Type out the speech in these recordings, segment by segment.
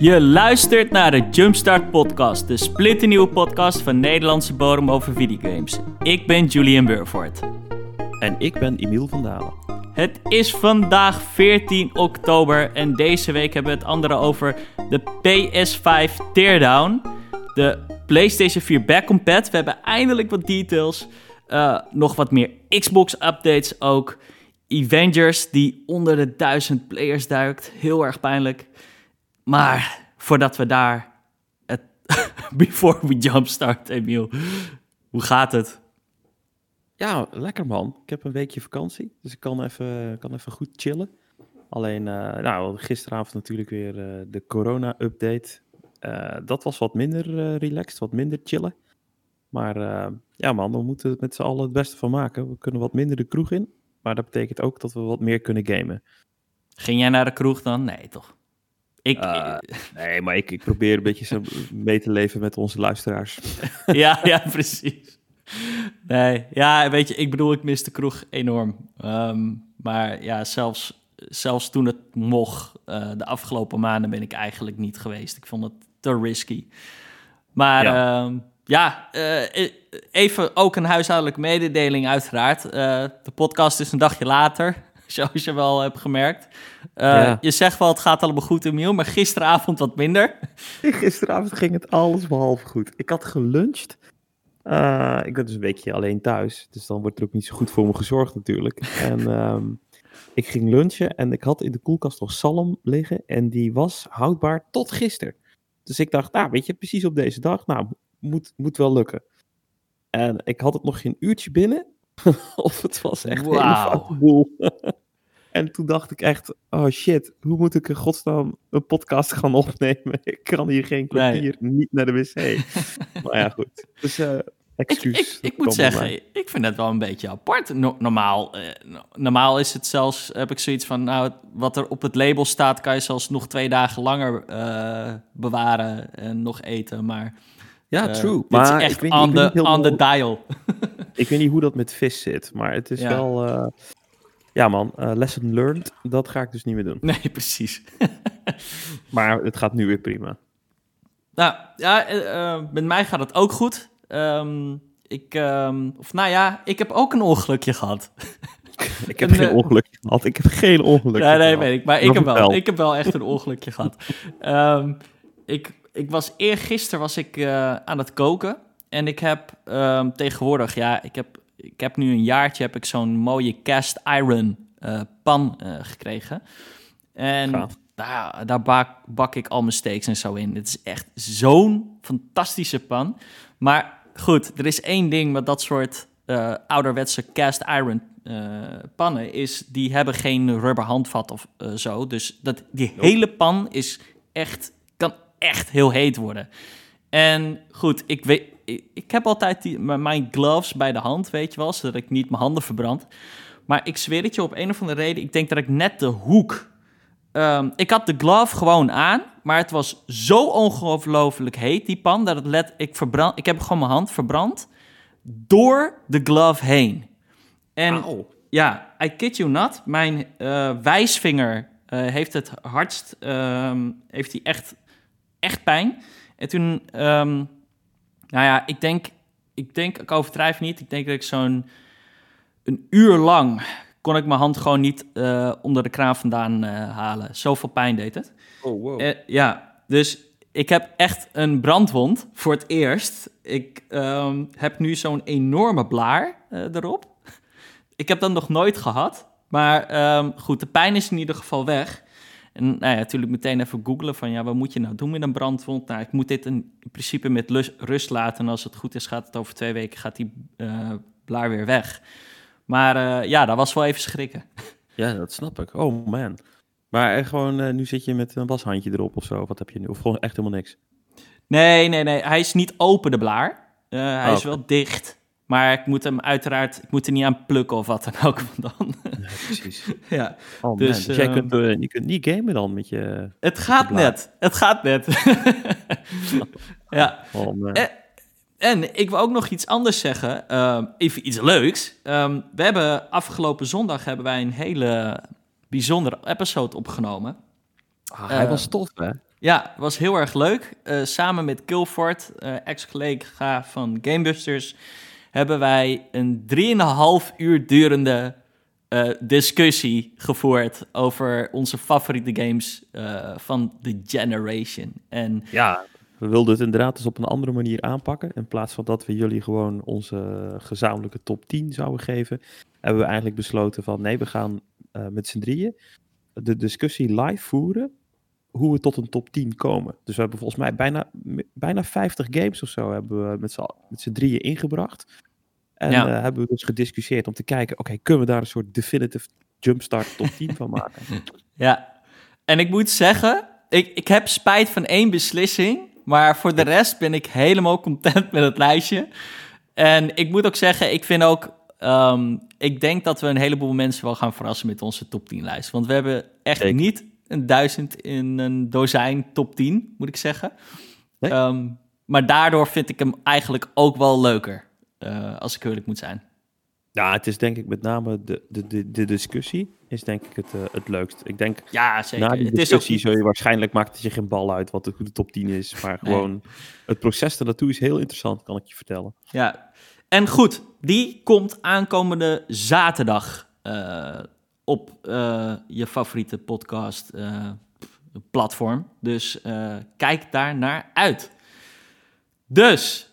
Je luistert naar de Jumpstart Podcast, de splinternieuwe podcast van Nederlandse bodem over videogames. Ik ben Julian Burford. En ik ben Emiel van Dalen. Het is vandaag 14 oktober en deze week hebben we het andere over de PS5 Teardown, de PlayStation 4 Back Compat. We hebben eindelijk wat details, uh, nog wat meer Xbox updates ook. Avengers die onder de 1000 players duikt, heel erg pijnlijk. Maar voordat we daar het before we jumpstart, Emiel, hoe gaat het? Ja, lekker man. Ik heb een weekje vakantie, dus ik kan even, kan even goed chillen. Alleen, uh, nou, gisteravond natuurlijk weer uh, de corona-update. Uh, dat was wat minder relaxed, wat minder chillen. Maar ja man, we moeten het met z'n allen het beste van maken. We kunnen wat minder de kroeg in, maar dat betekent ook dat we wat meer kunnen gamen. Ging jij naar de kroeg dan? Nee, toch? Ik, uh, nee, maar ik, ik probeer een beetje zo mee te leven met onze luisteraars. ja, ja, precies. Nee, ja, weet je, ik bedoel, ik mis de kroeg enorm. Um, maar ja, zelfs, zelfs toen het mocht, uh, de afgelopen maanden ben ik eigenlijk niet geweest. Ik vond het te risky. Maar ja, uh, ja uh, even ook een huishoudelijke mededeling uiteraard. de podcast is een dagje later. zoals je wel hebt gemerkt. Uh, ja. Je zegt wel, het gaat allemaal goed, Emiel, maar gisteravond wat minder. Gisteravond ging het alles behalve goed. Ik had geluncht. Uh, ik ben dus een weekje alleen thuis, dus dan wordt er ook niet zo goed voor me gezorgd natuurlijk. En um, ik ging lunchen en ik had in de koelkast nog zalm liggen en die was houdbaar tot gisteren. Dus ik dacht, nou weet je, precies op deze dag, nou, moet, moet wel lukken. En ik had het nog geen uurtje binnen of het was echt wow. een hele boel. en toen dacht ik echt, oh shit, hoe moet ik in godsnaam een podcast gaan opnemen? Ik kan hier geen kwartier nee. niet naar de wc. maar ja, goed. Dus uh, excuus. Ik, ik, ik moet zeggen, ik vind het wel een beetje apart. No normaal, uh, normaal is het zelfs, heb ik zoiets van, nou, wat er op het label staat, kan je zelfs nog twee dagen langer uh, bewaren en nog eten. Maar ja, uh, true. Maar is echt on, the, on the dial. ik weet niet hoe dat met vis zit, maar het is ja. wel... Uh, ja man, uh, lesson learned, dat ga ik dus niet meer doen. Nee, precies. maar het gaat nu weer prima. Nou, ja, met mij gaat het ook goed. Um, ik, um, of nou ja, ik heb ook een ongelukje gehad. ik heb een, geen ongelukje gehad. Ik heb geen ongelukje Nee, nee, weet ik. Maar ik heb, wel, ik heb wel echt een ongelukje gehad. Um, ik ik was eergisteren was ik uh, aan het koken. En ik heb um, tegenwoordig, ja, ik heb, ik heb nu een jaartje heb ik zo'n mooie cast iron uh, pan uh, gekregen. En daar, daar bak, bak ik al mijn steaks en zo in. Het is echt zo'n fantastische pan. Maar goed, er is één ding met dat soort ouderwetse cast iron pannen is, die hebben geen rubber handvat of zo. Dus dat, die hele pan is echt echt heel heet worden. En goed, ik, weet, ik, ik heb altijd die, mijn gloves bij de hand, weet je wel, zodat ik niet mijn handen verbrand. Maar ik zweer het je op een of andere reden, ik denk dat ik net de hoek... Um, ik had de glove gewoon aan, maar het was zo ongelooflijk heet, die pan, dat het let... Ik, verbrand, ik heb gewoon mijn hand verbrand door de glove heen. En ja, I kid you not, mijn uh, wijsvinger uh, heeft het hardst... Um, heeft hij echt echt pijn. En toen, um, nou ja, ik denk, ik denk, ik overdrijf niet. Ik denk dat ik zo'n een uur lang kon ik mijn hand gewoon niet uh, onder de kraan vandaan uh, halen. Zoveel pijn deed het. Oh, wow. Uh, ja, dus ik heb echt een brandwond voor het eerst. Ik um, heb nu zo'n enorme blaar erop. Ik heb dat nog nooit gehad. Maar um, goed, de pijn is in ieder geval weg. En nou ja, natuurlijk meteen even googlen van ja, wat moet je nou doen met een brandwond? Nou, ik moet dit in, principe met rust laten. En als het goed is, gaat het over twee weken, gaat die uh, blaar weer weg. Maar uh, ja, dat was wel even schrikken. Ja, dat snap ik. Oh man. Maar eh, gewoon, uh, nu zit je met een washandje erop of zo. Wat heb je nu? Of gewoon echt helemaal niks? Nee, nee, nee. Hij is niet open, de blaar. hij oh, is wel dicht. Maar ik moet hem uiteraard, ik moet er niet aan plukken of wat dan ook dan. Ja, precies. ja. Oh, dus, dus jij uh, kunt, uh, je kunt niet gamen dan met je... Het gaat net, het gaat net. ja. Oh, en, en, ik wil ook nog iets anders zeggen, uh, even iets leuks. Um, we hebben afgelopen zondag hebben wij een hele bijzondere episode opgenomen. Ah, hij was tof, hè? Ja, was heel erg leuk. Samen met Kilford, ex-collega van Gamebusters, hebben wij een 3,5 uur durende uh, discussie gevoerd over onze favoriete games van The Generation. En ja, we wilden het inderdaad eens op een andere manier aanpakken. In plaats van dat we jullie gewoon onze gezamenlijke top 10 zouden geven, hebben we eigenlijk besloten van nee, we gaan met z'n drieën de discussie live voeren hoe we tot een top 10 komen. Dus we hebben volgens mij bijna, bijna 50 games of zo hebben we met z'n, drieën ingebracht. En ja. uh, hebben we dus gediscussieerd om te kijken, oké, kunnen we daar een soort definitive jumpstart top 10 van maken? Ja, en ik moet zeggen, ik, ik heb spijt van één beslissing, maar voor de rest ben ik helemaal content met het lijstje. En ik moet ook zeggen, ik vind ook, um, ik denk dat we een heleboel mensen wel gaan verrassen met onze top 10 lijst. Want we hebben echt niet een duizend in een dozijn top 10, moet ik zeggen. Ehm, maar daardoor vind ik hem eigenlijk ook wel leuker, uh, als ik eerlijk moet zijn. Ja, het is denk ik met name de, de, de, de discussie is denk ik het, uh, het leukst. Ik denk, ja, zeker. na die discussie het is ook... zul je waarschijnlijk maakt het je geen bal uit wat de, top 10 is. Maar gewoon het proces ernaartoe is heel interessant, kan ik je vertellen. Ja, en goed, die komt aankomende zaterdag uh, op uh, je favoriete podcast uh, platform. Dus uh, kijk daar naar uit. Dus,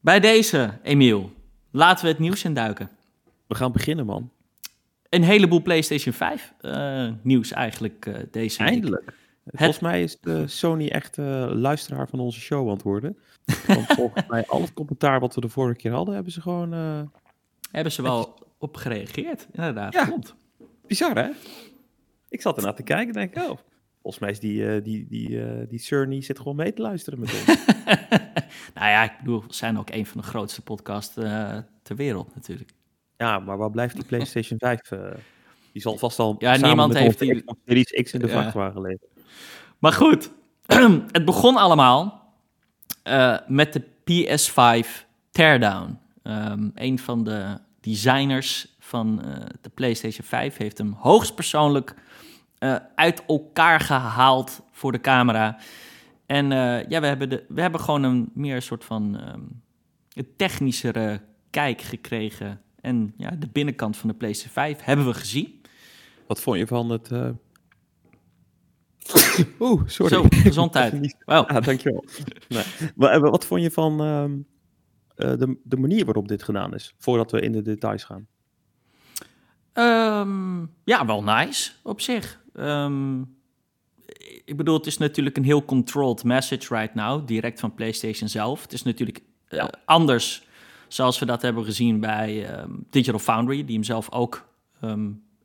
bij deze, Emiel, laten we het nieuws induiken. We gaan beginnen, man. Een heleboel PlayStation 5 nieuws eigenlijk deze Eindelijk. Week. Volgens mij is de Sony echt luisteraar van onze show aan het worden. Want volgens mij al het commentaar wat we de vorige keer hadden, hebben ze gewoon... hebben ze wel op gereageerd, inderdaad. Ja. Klopt. Bizar, hè? Ik zat ernaar te kijken en denk, oh, volgens mij is die, uh, die, die, uh, die Cerny zit gewoon mee te luisteren met ons. nou ja, ik bedoel, we zijn ook een van de grootste podcasts uh, ter wereld natuurlijk. Ja, maar waar blijft die PlayStation 5? die zal vast al ja, niemand heeft die... Series X in de ja. vrachtwagen. Maar goed, het begon allemaal met de PS5 Teardown. Um, een van de designers van uh, de PlayStation 5 heeft hem hoogstpersoonlijk uh, uit elkaar gehaald voor de camera. En uh, ja, we hebben, de, we hebben gewoon een meer soort van um, technischere kijk gekregen. En ja, de binnenkant van de PlayStation 5 hebben we gezien. Wat vond je van het... Oeh, sorry. Zo, gezondheid. Wow. Ah, dankjewel. nee. maar, wat vond je van um, de, de manier waarop dit gedaan is? Voordat we in de details gaan. Um, ja, wel nice op zich. Um, ik bedoel, het is natuurlijk een heel controlled message right now, direct van PlayStation zelf. Het is natuurlijk uh, anders zoals we dat hebben gezien bij um, Digital Foundry, die hem zelf ook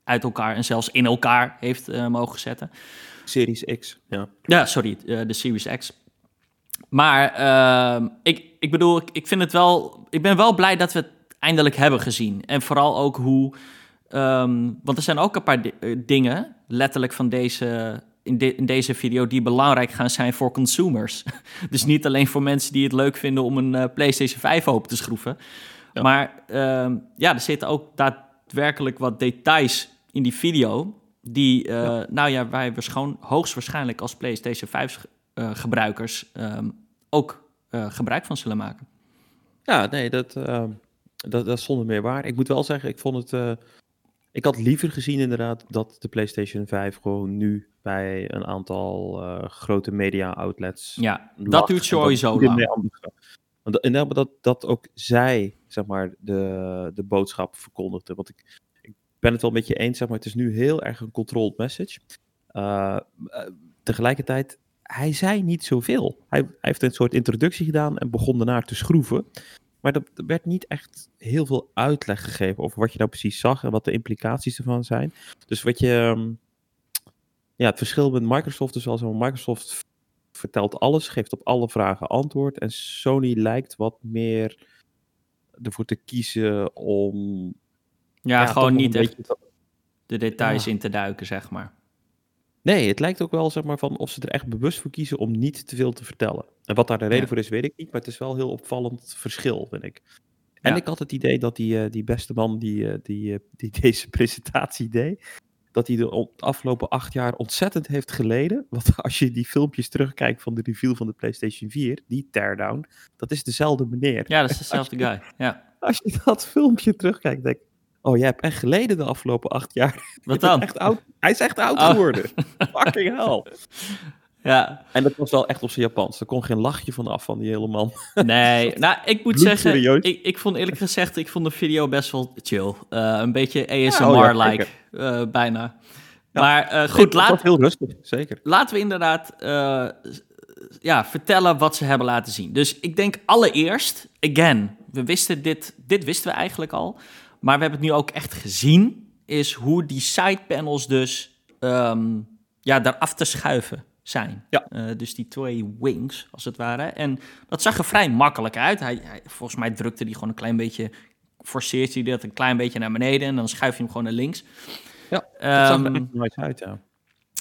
uit elkaar en zelfs in elkaar heeft uh, mogen zetten. Series X, ja. Ja, sorry, uh, de Series X. Maar ik, ik bedoel, ik, ik vind het wel. Ik ben wel blij dat we het eindelijk hebben gezien. En vooral ook hoe Um, want er zijn ook een paar eh, dingen, letterlijk van deze, in, de, in, deze video, die belangrijk gaan zijn voor consumers. dus niet alleen voor mensen die het leuk vinden om een uh, PlayStation 5 open te schroeven. Ja. Maar um, ja, er zitten ook daadwerkelijk wat details in die video. Die, uh, ja. nou ja, wij hoogstwaarschijnlijk als PlayStation 5 gebruikers um, ook gebruik van zullen maken. Ja, nee, dat, dat, dat is zonder meer waar. Ik moet wel zeggen, ik vond het ik had liever gezien inderdaad dat de PlayStation 5 gewoon nu bij een aantal uh, grote media outlets. Ja, dat duurt sowieso lang. Want en dat, dat ook zij, zeg maar, de, de boodschap verkondigde. Want ik, ik ben het wel met je eens, zeg maar, het is nu heel erg een controlled message. Uh, uh, tegelijkertijd, hij zei niet zoveel. Hij, hij heeft een soort introductie gedaan en begon daarna te schroeven. Maar er werd niet echt heel veel uitleg gegeven over wat je nou precies zag en wat de implicaties ervan zijn. Dus wat je. Ehm, ja, het verschil met Microsoft is wel zo. Microsoft vertelt alles, geeft op alle vragen antwoord. En Sony lijkt wat meer ervoor te kiezen om. Ja, ja gewoon niet echt de details ja. in te duiken, zeg maar. Nee, het lijkt ook wel zeg maar, van of ze er echt bewust voor kiezen om niet te veel te vertellen. En wat daar de reden ja. voor is, weet ik niet. Maar het is wel een heel opvallend verschil, vind ik. En ja. ik had het idee dat die, uh, die beste man die, uh, die, uh, die deze presentatie deed, dat hij de afgelopen acht jaar ontzettend heeft geleden. Want als je die filmpjes terugkijkt van de reveal van de PlayStation 4, die teardown, dat is dezelfde meneer. Ja, dat is dezelfde guy. Ja. Als je dat filmpje terugkijkt, denk ik, oh, jij hebt echt geleden de afgelopen acht jaar. Wat dan? Echt oud. Hij is echt oud oh. geworden. Fucking hell. Ja. En dat was wel echt op zijn Japans. Er kon geen lachje van af van die hele man. Nee, nou, ik moet zeggen, ik, ik vond eerlijk gezegd, ik vond de video best wel chill. Uh, een beetje ASMR-like, ja, uh, bijna. Ja, maar uh, goed, laat, heel rustig, zeker. Laten we inderdaad ja, vertellen wat ze hebben laten zien. Dus ik denk allereerst, again, we wisten dit, dit wisten we eigenlijk al, maar we hebben het nu ook echt gezien, is hoe die sidepanels dus um, ja, daaraf te schuiven zijn. Ja. Uh, dus die twee wings, als het ware. En dat zag er vrij makkelijk uit. Hij, hij volgens mij drukte hij gewoon een klein beetje, forceert hij dat een klein beetje naar beneden en dan schuif je hem gewoon naar links. Ja, dat zag er echt nice uit, ja.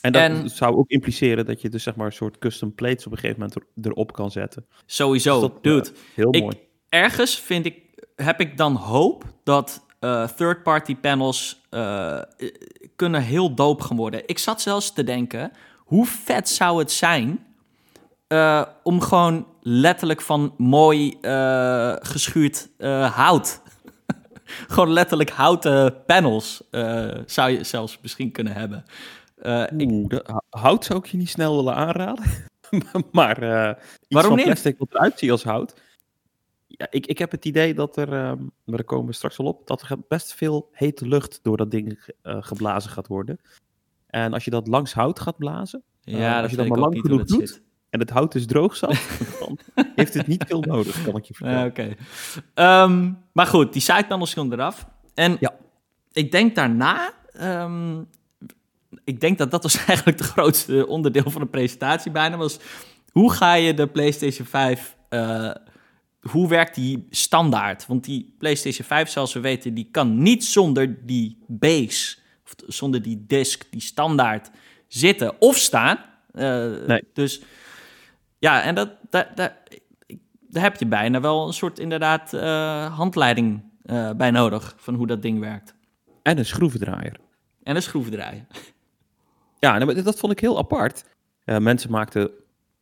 En dat en, zou ook impliceren dat je dus zeg maar een soort custom plates op een gegeven moment er, erop kan zetten. Sowieso, dus dat, dude. Uh, heel ik, mooi. Ergens vind ik, heb ik dan hoop dat uh, third-party panels uh, kunnen heel doop gaan worden. Ik zat zelfs te denken, hoe vet zou het zijn uh, om gewoon letterlijk van mooi geschuurd hout. gewoon letterlijk houten panels zou je zelfs misschien kunnen hebben. Oeh, ik... hout zou ik je niet snel willen aanraden. maar iets Waarom van plastic wat eruit ziet als hout. Ja, ik, ik heb het idee dat er, um, maar daar komen we straks al op, dat er best veel hete lucht door dat ding geblazen gaat worden. En als je dat langs hout gaat blazen, ja, uh, als je dat maar lang genoeg doet zit. en het hout is droog zat, dan heeft het niet veel nodig, kan ik je vertellen. Ja, Oké. Okay. Um, maar goed, die sidepanels komen eraf. En ja. ik denk daarna, um, ik denk dat dat was eigenlijk de grootste onderdeel van de presentatie bijna, was hoe ga je de PlayStation 5 uh, hoe werkt die standaard? Want die PlayStation 5, zoals we weten, die kan niet zonder die base zonder die disk, die standaard zitten of staan. Uh, nee. Dus ja, en dat, dat, daar heb je bijna wel een soort inderdaad uh, handleiding uh, bij nodig van hoe dat ding werkt. En een schroevendraaier. En een schroevendraaier. Ja, nou, dat vond ik heel apart. mensen maakten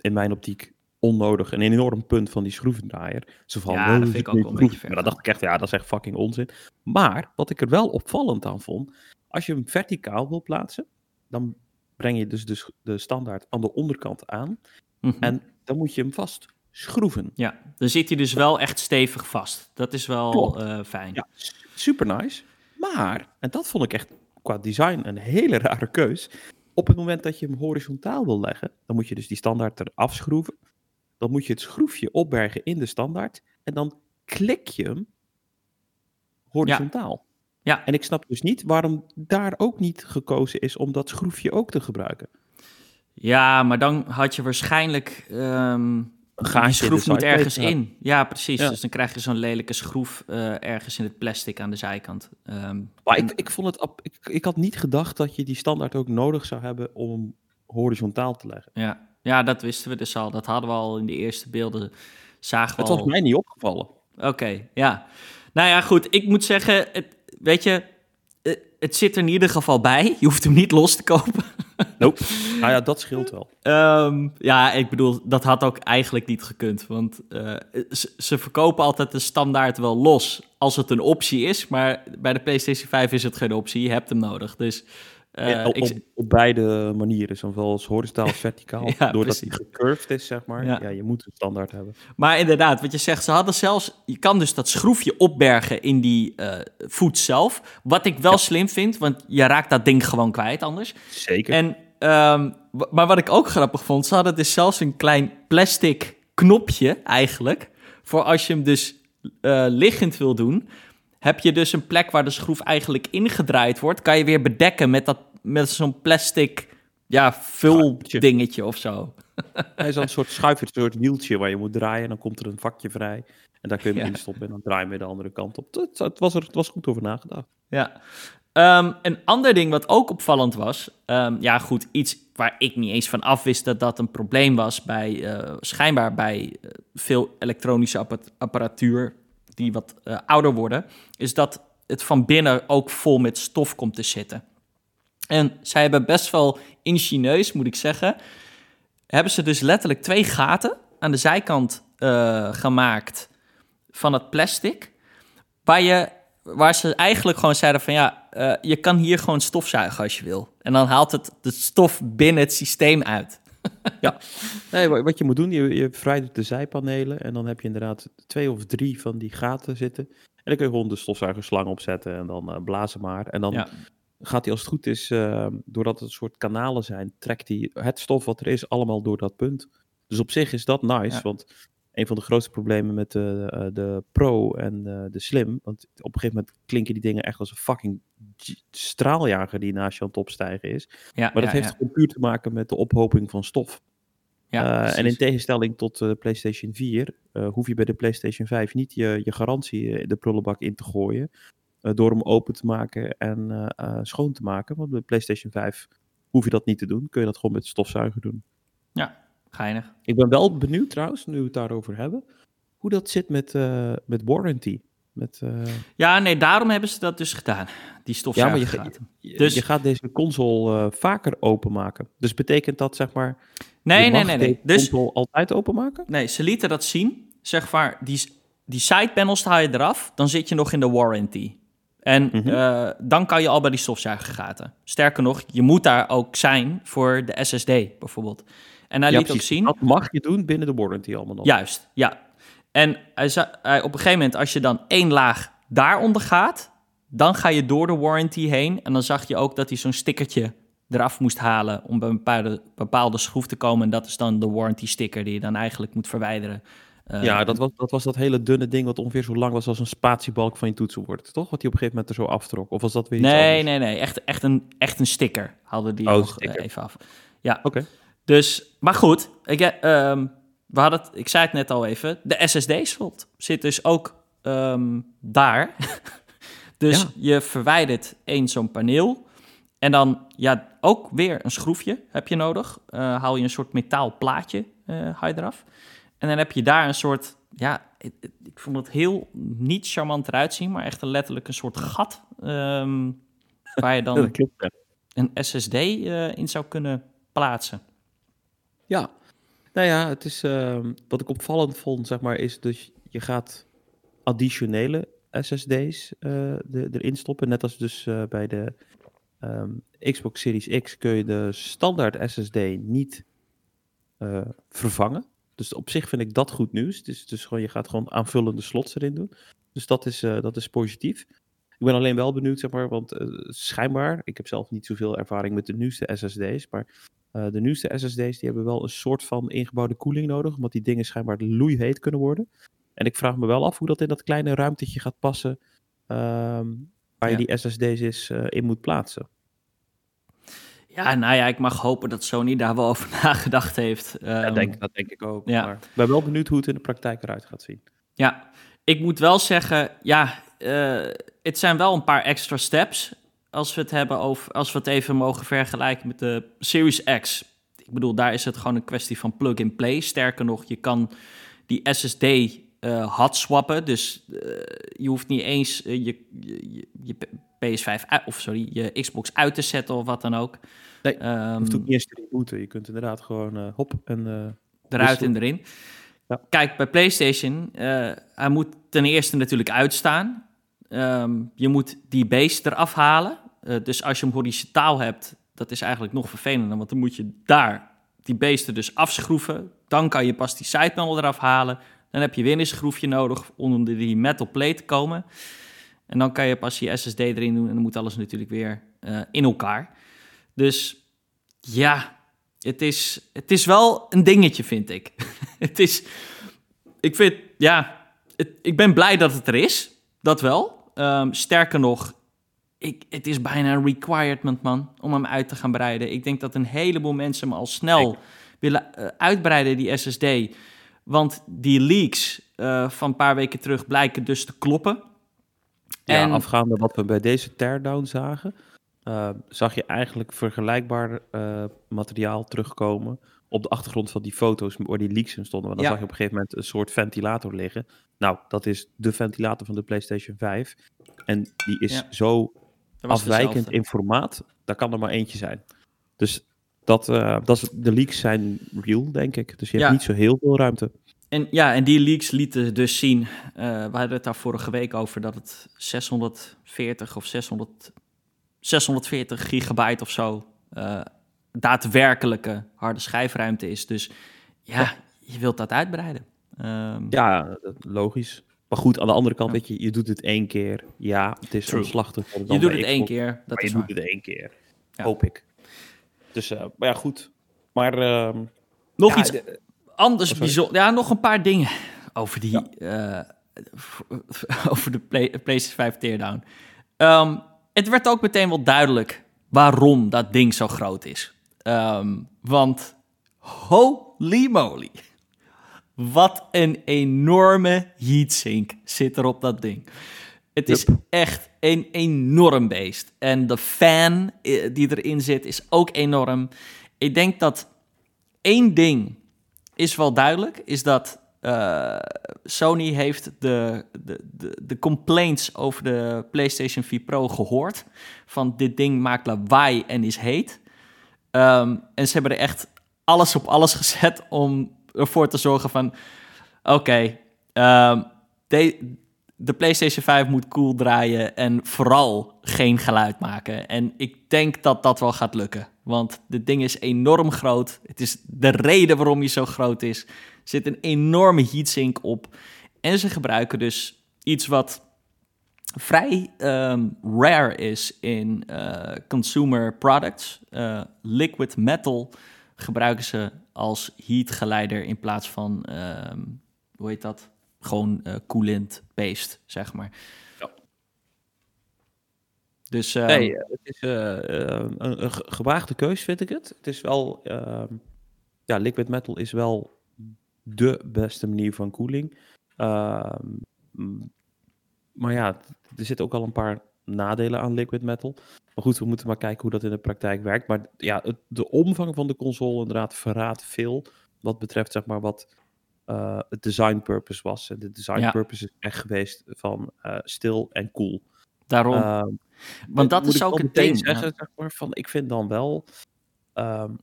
in mijn optiek onnodig een enorm punt van die schroevendraaier. Zo van, ja, dat vind ik ook wel een beetje ver. Maar dat dacht ik echt, ja, dat is echt fucking onzin. Maar wat ik er wel opvallend aan vond, als je hem verticaal wil plaatsen, dan breng je dus de, de standaard aan de onderkant aan. Mm -hmm. En dan moet je hem vast schroeven. Ja, dan zit hij dus wel echt stevig vast. Dat is wel uh, fijn. Ja, super nice. Maar, en dat vond ik echt qua design een hele rare keus. Op het moment dat je hem horizontaal wil leggen, dan moet je dus die standaard eraf schroeven. Dan moet je het schroefje opbergen in de standaard. En dan klik je hem horizontaal. Ja. Ja. En ik snap dus niet waarom daar ook niet gekozen is om dat schroefje ook te gebruiken. Ja, maar dan had je waarschijnlijk. Um, een schroef moet ergens in. Ja, precies. Ja. Dus dan krijg je zo'n lelijke schroef uh, ergens in het plastic aan de zijkant. Um, maar ik, ik, vond het, ik, ik had niet gedacht dat je die standaard ook nodig zou hebben om horizontaal te leggen. Ja. Ja, dat wisten we dus al. Dat hadden we al in de eerste beelden. Zagen we het was al... mij niet opgevallen. Oké, okay, ja. Nou ja, goed. Ik moet zeggen, het, weet je, eh, het zit er in ieder geval bij. Je hoeft hem niet los te kopen. Nope. Nou ja, dat scheelt wel. Um, ja, ik bedoel, dat had ook eigenlijk niet gekund. Want uh, ze, ze, verkopen altijd de standaard wel los als het een optie is. Maar bij de PlayStation 5 is het geen optie. Je hebt hem nodig. Dus uh, op, ik... op, beide manieren, zowel als horizontaal als verticaal. ja, doordat hij gecurved is, zeg maar. Ja. ja. je moet een standaard hebben. Maar inderdaad, wat je zegt, ze hadden zelfs... Je kan dus dat schroefje opbergen in die uh, voet zelf. Wat ik wel ja. slim vind, want je raakt dat ding gewoon kwijt anders. Zeker. En, um, maar wat ik ook grappig vond, ze hadden dus zelfs een klein plastic knopje eigenlijk... voor als je hem dus uh, liggend wil doen heb je dus een plek waar de schroef eigenlijk ingedraaid wordt, kan je weer bedekken met, dat, met zo'n plastic ja, vul dingetje of zo. Hij is een soort schuif, een soort wieltje waar je moet draaien en dan komt er een vakje vrij. En daar kun je hem ja. in stoppen en dan draai je weer de andere kant op. Het, het, was er, het was goed over nagedacht. Ja. Um, een ander ding wat ook opvallend was, um, ja goed, iets waar ik niet eens van af wist dat dat een probleem was bij, uh, schijnbaar bij uh, veel elektronische apparatuur die wat uh, ouder worden, is dat het van binnen ook vol met stof komt te zitten. En zij hebben best wel ingenieus, moet ik zeggen. Hebben ze dus letterlijk twee gaten aan de zijkant uh, gemaakt van het plastic. Waar, je, waar ze eigenlijk gewoon zeiden van ja, uh, je kan hier gewoon stofzuigen als je wil. En dan haalt het de stof binnen het systeem uit. ja, nee, wat je moet doen, je, je verwijdert de zijpanelen en dan heb je inderdaad twee of drie van die gaten zitten. En dan kun je gewoon de stofzuigerslang opzetten en dan uh, blazen maar. En dan gaat hij als het goed is, uh, doordat het een soort kanalen zijn, trekt hij het stof wat er is allemaal door dat punt. Dus op zich is dat nice, want een van de grootste problemen met de, uh, de Pro en uh, de Slim, want op een gegeven moment klinken die dingen echt als een fucking straaljager die naast je aan het opstijgen is. Ja, maar dat heeft gewoon puur te maken met de ophoping van stof. Ja, uh, en in tegenstelling tot de PlayStation 4 hoef je bij de PlayStation 5 niet je, je garantie de prullenbak in te gooien. Door hem open te maken en schoon te maken. Want bij de PlayStation 5 hoef je dat niet te doen. Kun je dat gewoon met stofzuiger doen. Ja, Geinig. Ik ben wel benieuwd trouwens, nu we het daarover hebben, hoe dat zit met, met warranty. Met, uh... Ja, nee, daarom hebben ze dat dus gedaan. Die stofzuiger. Ja, maar je, je, dus... je gaat deze console uh, vaker openmaken. Dus betekent dat zeg maar. Nee, nee, nee, nee. Dus console altijd openmaken? Nee, ze lieten dat zien. Zeg maar, die, die sidepanels haal je eraf, dan zit je nog in de warranty. En mm -hmm. dan kan je al bij die stofzuigergaten. Sterker nog, je moet daar ook zijn voor de SSD bijvoorbeeld. En hij liet ook zien... Dat mag je doen binnen de warranty allemaal nog. Juist, ja. En hij zei, hij, op een gegeven moment, als je dan één laag daaronder gaat... dan ga je door de warranty heen. En dan zag je ook dat hij zo'n stickertje eraf moest halen... om bij een bepaalde, bepaalde schroef te komen. En dat is dan de warranty sticker die je dan eigenlijk moet verwijderen. Uh, ja, dat was, dat was dat hele dunne ding wat ongeveer zo lang was als een spatiebalk van je toetsenbord, toch? Wat hij op een gegeven moment er zo aftrok. Of was dat weer iets Nee, anders? nee, nee. Echt, echt, een, echt een sticker haalde die oh, nog uh, even af. Ja. Oké. Dus, maar goed, ik, um, we hadden het, ik zei het net al even, de SSD-slot zit dus ook um, daar. dus ja. je verwijdert één zo'n paneel. En dan, ja, ook weer een schroefje heb je nodig. Uh, haal je een soort metaalplaatje, uh, haal je eraf. En dan heb je daar een soort, ja, ik, ik vond het heel niet charmant eruit zien, maar echt een letterlijk een soort gat. Um, waar je dan een SSD uh, in zou kunnen plaatsen. Ja, nou ja, het is, uh, wat ik opvallend vond, zeg maar, is dus je gaat additionele SSD's uh, de, erin stoppen. Net als dus uh, bij de um, Xbox Series X kun je de standaard SSD niet vervangen. Dus op zich vind ik dat goed nieuws. Dus, dus gewoon, je gaat gewoon aanvullende slots erin doen. Dus dat is, dat is positief. Ik ben alleen wel benieuwd, zeg maar, want schijnbaar, ik heb zelf niet zoveel ervaring met de nieuwste SSD's, maar uh, de nieuwste SSD's die hebben wel een soort van ingebouwde koeling nodig, omdat die dingen schijnbaar loeiheet kunnen worden. En ik vraag me wel af hoe dat in dat kleine ruimtetje gaat passen, um, waar ja. je die SSD's is, in moet plaatsen. Ja, nou ja, ik mag hopen dat Sony daar wel over nagedacht heeft. Um, ja, denk, dat denk ik ook. Ja. Maar ik ben wel benieuwd hoe het in de praktijk eruit gaat zien. Ja, ik moet wel zeggen, ja, uh, het zijn wel een paar extra steps als we het hebben over, als we het even mogen vergelijken met de Series X. Ik bedoel, daar is het gewoon een kwestie van plug-and-play. Sterker nog, je kan die SSD uh, hot swappen. Dus uh, je hoeft niet eens uh, je, je, je, PS5 uit, of sorry, je Xbox uit te zetten of wat dan ook. Nee, um, je hoeft ook niet eens te rebooten. Je kunt inderdaad gewoon hop en eruit en erin. Ja. Kijk, bij PlayStation, hij moet ten eerste natuurlijk uitstaan. Um, je moet die base eraf halen. Dus als je hem horizontaal hebt, dat is eigenlijk nog vervelender, want dan moet je daar die beesten dus afschroeven. Dan kan je pas die sidepanel eraf halen. Dan heb je weer een schroefje nodig om onder die metal plate te komen. En dan kan je pas je SSD erin doen en dan moet alles natuurlijk weer uh, in elkaar. Dus ja, het is, het is wel een dingetje, vind ik. het is, ik vind, ja, het, ik ben blij dat het er is. Dat wel. Um, sterker nog, ik, het is bijna een requirement, man, om hem uit te gaan breiden. Ik denk dat een heleboel mensen hem al snel willen uh, uitbreiden, die SSD. Want die leaks uh, van een paar weken terug blijken dus te kloppen. Ja, en... afgaande wat we bij deze teardown zagen, uh, zag je eigenlijk vergelijkbaar materiaal terugkomen op de achtergrond van die foto's waar die leaks in stonden. Want dan ja. zag je op een gegeven moment een soort ventilator liggen. Nou, dat is de ventilator van de PlayStation 5. En die is ja. zo afwijkend in formaat Daar kan er maar eentje zijn. Dus dat, uh, dat is, de leaks zijn real, denk ik. Dus je hebt niet zo heel veel ruimte. En ja, en die leaks lieten dus zien, uh, we hadden het daar vorige week over, dat het 640 of 600, 640 gigabyte of zo uh, daadwerkelijke harde schijfruimte is. Dus ja, je wilt dat uitbreiden. Um, ja, logisch. Maar goed, aan de andere kant, weet je, je doet het één keer. Ja, het is omslachtig. Je doet het één keer, dat maar is je doet het één keer. Hoop ik. Dus, uh, maar ja, goed. Maar... Uh, nog iets anders oh, bijzonder. Ja, nog een paar dingen over die... Ja. Uh, over de Play, PlayStation 5 teardown. Um, het werd ook meteen wel duidelijk waarom dat ding zo groot is. Um, want holy moly. Wat een enorme heatsink zit er op dat ding. Het is echt een enorm beest. En de fan eh, die erin zit is ook enorm. Ik denk dat één ding is wel duidelijk, is dat uh, Sony heeft de, de, de, de, complaints over de PlayStation 4 Pro gehoord. Van dit ding maakt lawaai en is heet. Um, en ze hebben er echt alles op alles gezet om ervoor te zorgen van... Oké, okay, um, de, PlayStation 5 moet cool draaien en vooral geen geluid maken. En ik denk dat dat wel gaat lukken. Want dit ding is enorm groot. Het is de reden waarom hij zo groot is. Er zit een enorme heatsink op. En ze gebruiken dus iets wat vrij um, rare is in uh, consumer products. Uh, liquid metal gebruiken ze als heatgeleider in plaats van, um, hoe heet dat? Gewoon uh, coolant based, zeg maar. Ja. Dus, um, nee, het is een, een, gewaagde keus, vind ik het. Het is wel, ja, liquid metal is wel de beste manier van koeling. maar ja, er zitten ook al een paar nadelen aan liquid metal. Maar goed, we moeten maar kijken hoe dat in de praktijk werkt. Maar ja, het, de omvang van de console inderdaad verraadt veel. Wat betreft zeg maar wat uh, het design purpose was. En de design purpose is echt geweest van uh, stil en cool. Daarom. Uh, Want dat is ook het ding. Zeggen, zeg maar, van, ik vind dan wel... Um,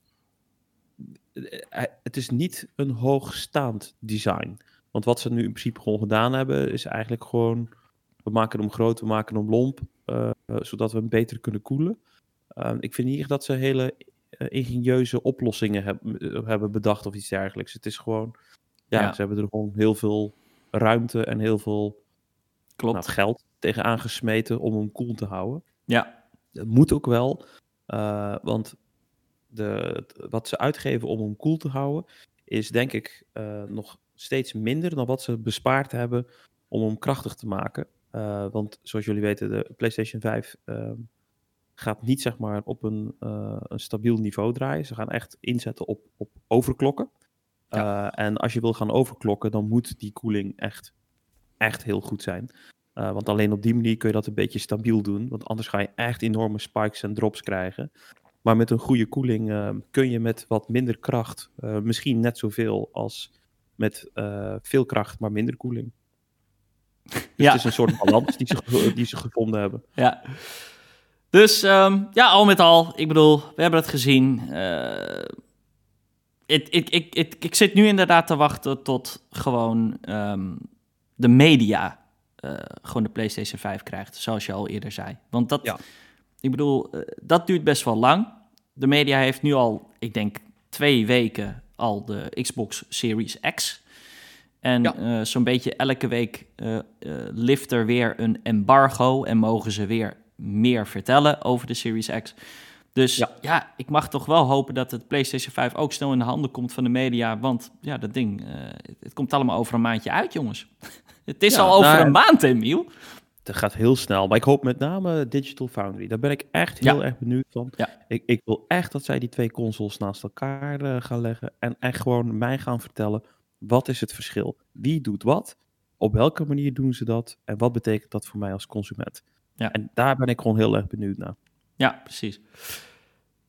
het is niet een hoogstaand design. Want wat ze nu in principe gewoon gedaan hebben, is eigenlijk gewoon we maken hem groot, we maken hem lomp, uh, zodat we hem beter kunnen koelen. Uh, ik vind niet dat ze hele ingenieuze oplossingen heb, hebben bedacht of iets dergelijks. Het is gewoon, ja, ze hebben er gewoon heel veel ruimte en heel veel Klopt. Nou, geld tegenaan gesmeten om hem koel te houden. Ja. Dat moet ook wel, want de, wat ze uitgeven om hem koel te houden, is denk ik nog steeds minder dan wat ze bespaard hebben om hem krachtig te maken. Uh, want zoals jullie weten, de PlayStation 5 uh, ehm, gaat niet zeg maar op een, een stabiel niveau draaien. Ze gaan echt inzetten op, op overklokken. Ja. Eh, en als je wil gaan overklokken, dan moet die koeling echt, echt heel goed zijn. want alleen op die manier kun je dat een beetje stabiel doen. Want anders ga je echt enorme spikes en drops krijgen. Maar met een goede koeling ehm, kun je met wat minder kracht, misschien net zoveel als met veel kracht, maar minder koeling. Dus ja. het is een soort balans die ze, die ze gevonden hebben. Ja. Dus um, ja, al met al, ik bedoel, we hebben het gezien. Ik, ik, ik, ik, ik zit nu inderdaad te wachten tot gewoon um, de media uh, gewoon de PlayStation 5 krijgt, zoals je al eerder zei. Want dat, ja. ik bedoel, uh, dat duurt best wel lang. De media heeft nu al, ik denk, twee weken al de Xbox Series X en ja. uh, zo'n beetje elke week lift er weer een embargo en mogen ze weer meer vertellen over de Series X. Dus ja. ja. ik mag toch wel hopen dat het PlayStation 5 ook snel in de handen komt van de media. Want ja, dat ding, het komt allemaal over een maandje uit, jongens. het is al over nou, een maand, Emiel. Het gaat heel snel, maar ik hoop met name Digital Foundry. Daar ben ik echt heel erg benieuwd van. Ik, ik, wil echt dat zij die twee consoles naast elkaar gaan leggen en echt gewoon mij gaan vertellen wat is het verschil? Wie doet wat? Op welke manier doen ze dat? En wat betekent dat voor mij als consument? Ja. En daar ben ik gewoon heel erg benieuwd naar. Ja, precies.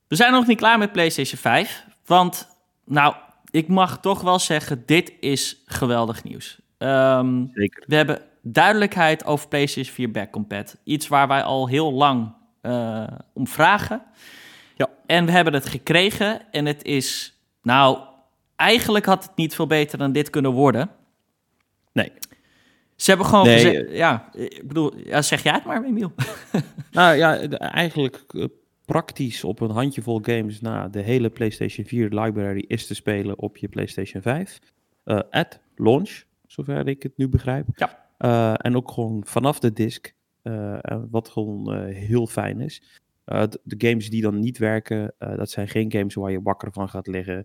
We zijn nog niet klaar met PlayStation 5. Want, nou, ik mag toch wel zeggen, dit is geweldig nieuws. Um, Zeker. We hebben duidelijkheid over PlayStation 4 Back Compat. Iets waar wij al heel lang om vragen. Ja. En we hebben het gekregen en het is, nou, eigenlijk had het niet veel beter dan dit kunnen worden. Nee. Ze hebben gewoon gezegd, ja, ik bedoel, ja, zeg jij het maar, Emiel. nou ja, eigenlijk praktisch op een handjevol games na de hele PlayStation 4 library is te spelen op je PlayStation 5. Uh, at launch, zover ik het nu begrijp. Ja. Uh, en ook gewoon vanaf de disk, uh, wat gewoon heel fijn is. De, games die dan niet werken, dat zijn geen games waar je wakker van gaat liggen.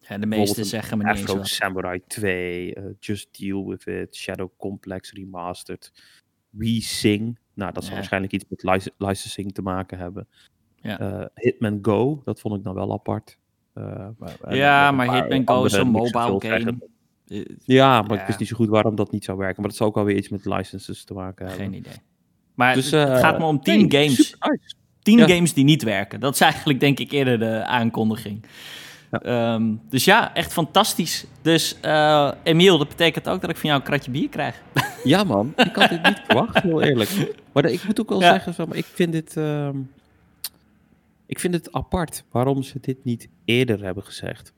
Ja, de meeste zeggen me niet Afro Samurai 2, Just Deal With It, Shadow Complex Remastered, We Sing. Nou, dat zal waarschijnlijk iets met licensing te maken hebben. Ja. Hitman Go, dat vond ik dan wel apart. ja, maar Hitman Go is een mobile game. Ja, maar ik wist niet zo goed waarom dat niet zou werken. Maar dat zou ook alweer iets met licenses te maken hebben. Geen idee. Maar dus, het, gaat me om tien games. Tien games die niet werken. Dat is eigenlijk denk ik eerder de aankondiging. Ja. Um, dus ja, echt fantastisch. Dus uh, Emiel, dat betekent ook dat ik van jou een kratje bier krijg. Ja man, ik had dit niet verwacht, heel eerlijk. Maar ik moet ook wel zeggen, zo, maar ik vind dit... Uh, ik vind het apart waarom ze dit niet eerder hebben gezegd.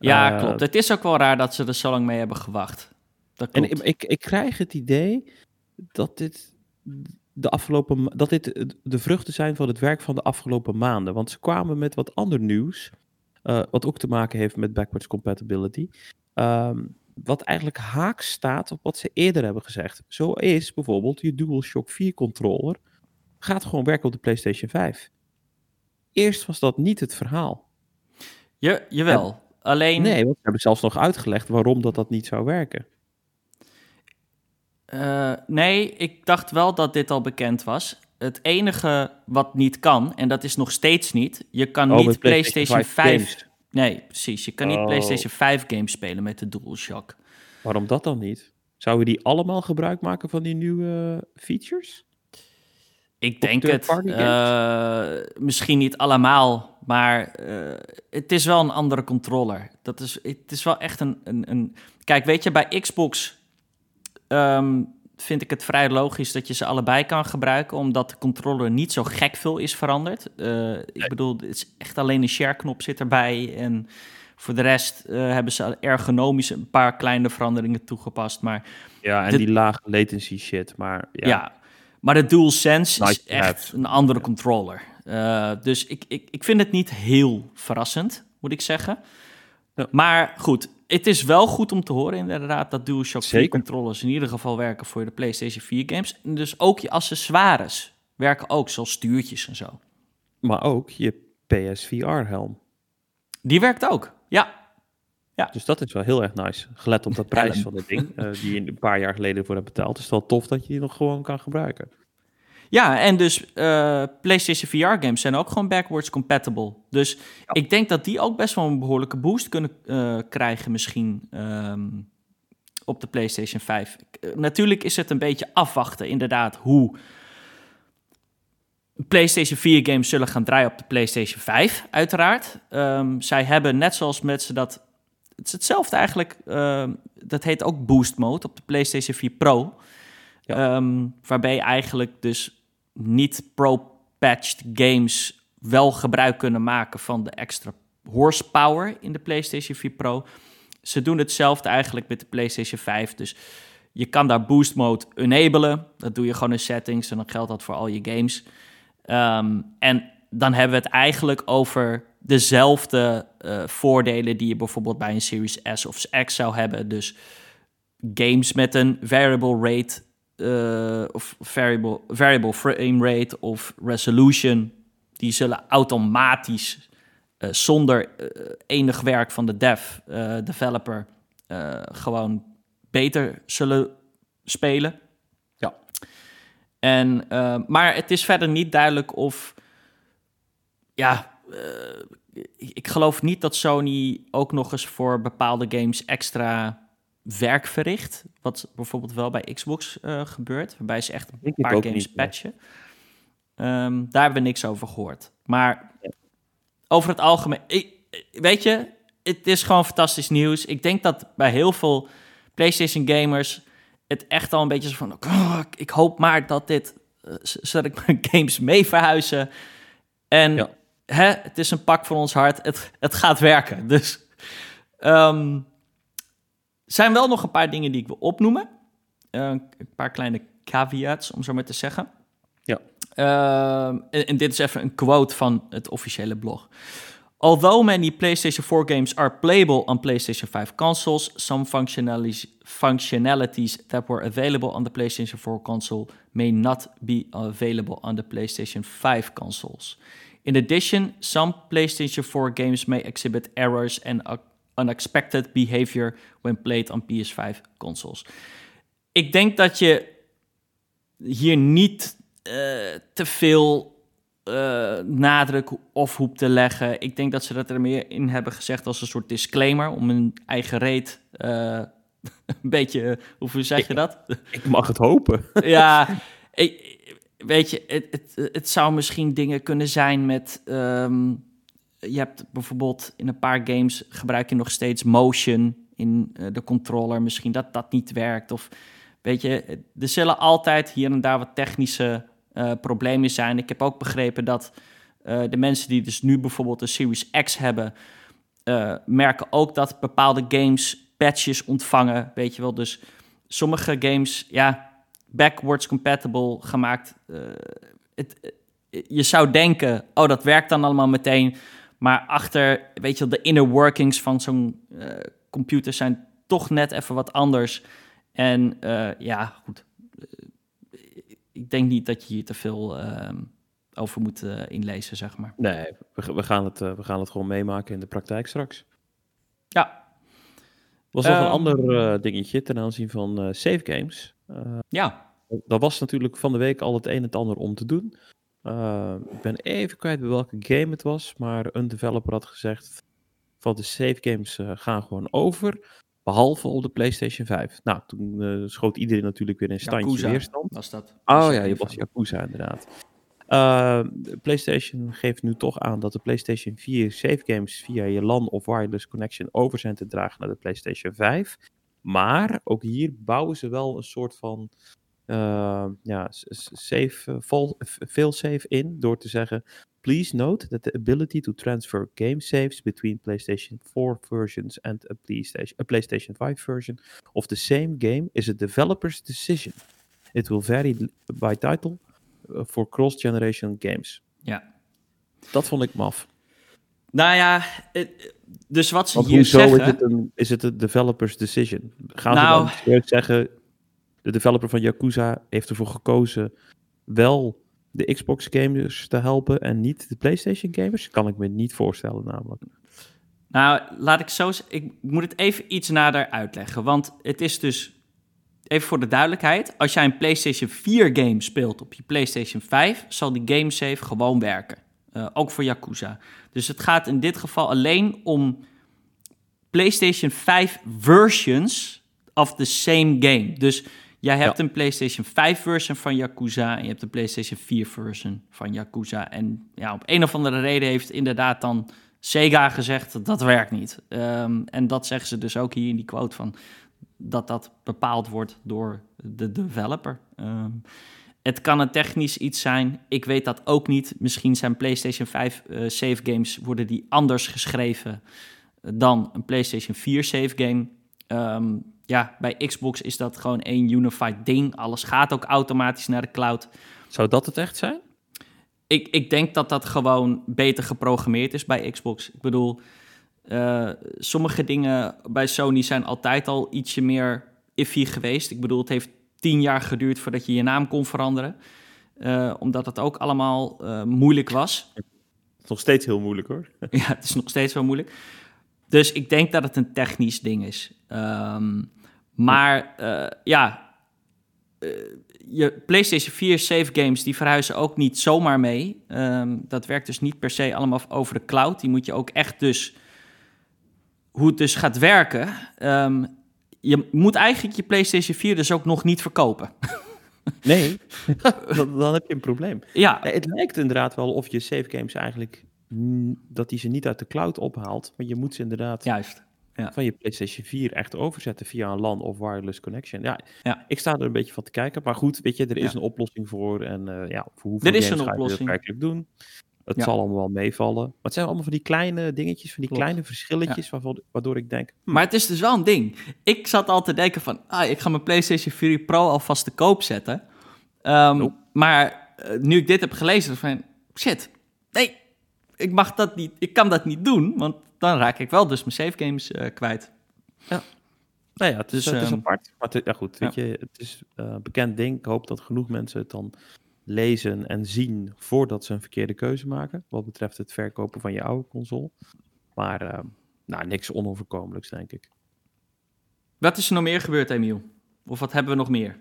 Ja, uh, klopt. Het is ook wel raar dat ze er zo lang mee hebben gewacht. Dat klopt. En ik, ik krijg het idee dat dit de afgelopen dat dit de vruchten zijn van het werk van de afgelopen maanden. Want ze kwamen met wat ander nieuws. Uh, wat ook te maken heeft met backwards compatibility. Um, wat eigenlijk haaks staat op wat ze eerder hebben gezegd. Zo is bijvoorbeeld je DualShock 4 controller gaat gewoon werken op de PlayStation 5. Eerst was dat niet het verhaal. Je, jawel. Alleen... Nee, want we hebben zelfs nog uitgelegd waarom dat, dat niet zou werken. Uh, nee, ik dacht wel dat dit al bekend was. Het enige wat niet kan, en dat is nog steeds niet, je kan oh, niet PlayStation, 5. nee, precies. Je kan niet oh. PlayStation 5 games spelen met de DualShock. Waarom dat dan niet? Zouden die allemaal gebruik maken van die nieuwe features? Ik denk het. Uh, misschien niet allemaal, maar uh, het is wel een andere controller. Dat is, het is wel echt een, een, een... Kijk, weet je, bij Xbox um, vind ik het vrij logisch dat je ze allebei kan gebruiken, omdat de controller niet zo gek veel is veranderd. Uh, ik bedoel, het is echt alleen een share-knop zit erbij en voor de rest uh, hebben ze ergonomisch een paar kleine veranderingen toegepast. Maar ja, en die lage latency shit. Maar ja, ja maar de DualSense nice is echt een andere controller. Uh, dus ik, ik, ik vind het niet heel verrassend, moet ik zeggen. Ja. Maar goed, het is wel goed om te horen inderdaad dat DualShock 4 controllers in ieder geval werken voor de PlayStation 4 games. En dus ook je accessoires werken ook, zoals stuurtjes en zo. Maar ook je PSVR helm. Die werkt ook, ja. Ja. Dus dat is wel heel erg nice. Gelet op de prijs van het ding, uh, die je een paar jaar geleden voor hebt betaald. is het wel tof dat je die nog gewoon kan gebruiken. Ja, en dus uh, PlayStation VR games zijn ook gewoon backwards compatible. Dus ik denk dat die ook best wel een behoorlijke boost kunnen uh, krijgen misschien um, op de PlayStation 5. Uh, natuurlijk is het een beetje afwachten inderdaad hoe PlayStation 4 games zullen gaan draaien op de PlayStation 5, uiteraard. Um, zij hebben net zoals met ze dat... Het is hetzelfde eigenlijk, ehm, dat heet ook boost mode op de PlayStation 4 Pro. Ja. Um, waarbij eigenlijk dus niet pro-patched games wel gebruik kunnen maken van de extra horsepower in de PlayStation 4 Pro. Ze doen hetzelfde eigenlijk met de PlayStation 5. Dus je kan daar boost mode enablen. Dat doe je gewoon in settings en dan geldt dat voor al je games. Um, en dan hebben we het eigenlijk over dezelfde uh, voordelen die je bijvoorbeeld bij een Series S of X zou hebben. Dus games met een variable rate uh, of variable, variable frame rate of resolution, die zullen automatisch uh, zonder uh, enig werk van de dev developer gewoon beter zullen spelen. Ja. En, maar het is verder niet duidelijk of, ja, ik geloof niet dat Sony ook nog eens voor bepaalde games extra werk verricht. Wat bijvoorbeeld wel bij Xbox uh, gebeurt, waarbij ze echt een paar games niet, patchen. Um, daar hebben we niks over gehoord. Maar over het algemeen, ik, weet je, het is gewoon fantastisch nieuws. Ik denk dat bij heel veel PlayStation gamers het echt al een beetje zo van, oh, ik hoop maar dat dit zodat ik mijn games mee verhuizen. En hè, het is een pak van ons hart. Het, het gaat werken. Dus um, zijn wel nog een paar dingen die ik wil opnoemen. een paar kleine caveats, om zo maar te zeggen. Ja. Uh, en, dit is even een quote van het officiële blog. Although many PlayStation 4 games are playable on PlayStation 5 consoles, some functionalities, functionalities that were available on the PlayStation 4 console may not be available on the PlayStation 5 consoles. In addition, some PlayStation 4 games may exhibit errors and unexpected behavior when played on PS5 consoles. Ik denk dat je hier niet uh, te veel uh, nadruk of hoep te leggen. Ik denk dat ze dat er meer in hebben gezegd als een soort disclaimer om hun eigen reet uh, een beetje, hoe zeg je dat? Ik mag het hopen. ja, ik, weet je, het, het, het, zou misschien dingen kunnen zijn met. Um, je hebt bijvoorbeeld in een paar games gebruik je nog steeds motion in de controller. Misschien dat dat niet werkt. Of Weet je, er zullen altijd hier en daar wat technische uh, problemen zijn. Ik heb ook begrepen dat uh, de mensen die dus nu bijvoorbeeld een Series X hebben, merken ook dat bepaalde games patches ontvangen. Weet je wel, dus sommige games, ja, backwards compatible gemaakt. Het, je zou denken, oh, dat werkt dan allemaal meteen. Maar achter, weet je de inner workings van zo'n computer zijn toch net even wat anders. En uh, ja, goed. Eh, ik denk niet dat je hier te veel uh, over moet uh, inlezen, zeg maar. Nee, we, we, gaan het, we gaan het gewoon meemaken in de praktijk straks. Ja. Was nog een ehm, ander dingetje ten aanzien van save games. ja. Dat was natuurlijk van de week al het een en het ander om te doen. Ik ben even kwijt bij welke game het was, maar een developer had gezegd van de save games gaan gewoon over. Behalve op de PlayStation 5. Nou, toen uh, schoot iedereen natuurlijk weer in standje Yakuza weerstand. was dat. Oh ja, je was Yakuza inderdaad. Uh, PlayStation geeft nu toch aan dat de PlayStation 4 save games via je LAN of wireless connection over zijn te dragen naar de PlayStation 5. Maar ook hier bouwen ze wel een soort van uh, ja, save, veel save in door te zeggen Please note that the ability to transfer game saves between PlayStation 4 versions and a PlayStation, a PlayStation 5 version of the same game is a developer's decision. It will vary by title uh, for cross-generation games. Ja. Dat vond ik maf. Nou ja, dus wat ze Want hier zeggen... Is het, een, is het een developer's decision? Gaan nou, ze dan zeggen, de developer van Yakuza heeft ervoor gekozen wel de Xbox gamers te helpen en niet de PlayStation gamers? Kan ik me niet voorstellen namelijk. Nou, laat ik zo Ik moet het even iets nader uitleggen. Want het is dus, even voor de duidelijkheid, als jij een PlayStation 4 game speelt op je PlayStation 5, zal die game save gewoon werken. Uh, ook voor Yakuza. Dus het gaat in dit geval alleen om PlayStation 5 versions of the same game. Dus Jij hebt een PlayStation 5 version van Yakuza en je hebt een PlayStation 4 version van Yakuza. En ja, op een of andere reden heeft inderdaad dan Sega gezegd dat dat werkt niet. Um, en dat zeggen ze dus ook hier in die quote van dat dat bepaald wordt door de developer. Um, het kan een technisch iets zijn. Ik weet dat ook niet. Misschien zijn PlayStation 5 uh, save games worden die anders geschreven dan een PlayStation 4 save game. Um, ja, bij Xbox is dat gewoon één unified ding. Alles gaat ook automatisch naar de cloud. Zou dat het echt zijn? Ik, ik denk dat dat gewoon beter geprogrammeerd is bij Xbox. Ik bedoel, uh, sommige dingen bij Sony zijn altijd al ietsje meer iffy geweest. Ik bedoel, het heeft tien jaar geduurd voordat je je naam kon veranderen. Uh, omdat het ook allemaal uh, moeilijk was. Het is nog steeds heel moeilijk hoor. ja, het is nog steeds wel moeilijk. Dus ik denk dat het een technisch ding is. Um, maar uh, ja, uh, je PlayStation 4 save games die verhuizen ook niet zomaar mee. Um, dat werkt dus niet per se allemaal over de cloud. Die moet je ook echt dus hoe het dus gaat werken. Um, je moet eigenlijk je PlayStation 4 dus ook nog niet verkopen. Nee, dan heb je een probleem. Ja. Het lijkt inderdaad wel of je save games eigenlijk dat hij ze niet uit de cloud ophaalt, maar je moet ze inderdaad Juist van je PlayStation 4 echt overzetten via een LAN of wireless connection. Ja, ja, ik sta er een beetje van te kijken. Maar goed, weet je, er is een oplossing voor. En uh, ja, voor hoeveel er is een oplossing. werkelijk doen? Het zal allemaal wel meevallen. Maar het zijn allemaal van die kleine dingetjes, van die kleine verschilletjes, waardoor, waardoor ik denk... Hm. Maar het is dus wel een ding. Ik zat al te denken van, ah, ik ga mijn PlayStation 4 Pro alvast te koop zetten. Um, Maar uh, nu ik dit heb gelezen, van, shit, nee, ik mag dat niet, ik kan dat niet doen, want dan raak ik wel dus mijn save games uh, kwijt. Ja. Nou ja, het is, dus, het is um, apart. Maar het, ja goed, weet je, het is uh, een bekend ding. Ik hoop dat genoeg mensen het dan lezen en zien voordat ze een verkeerde keuze maken. Wat betreft het verkopen van je oude console. Maar uh, nou, niks onoverkomelijks, denk ik. Wat is er nog meer gebeurd, Emiel? Of wat hebben we nog meer?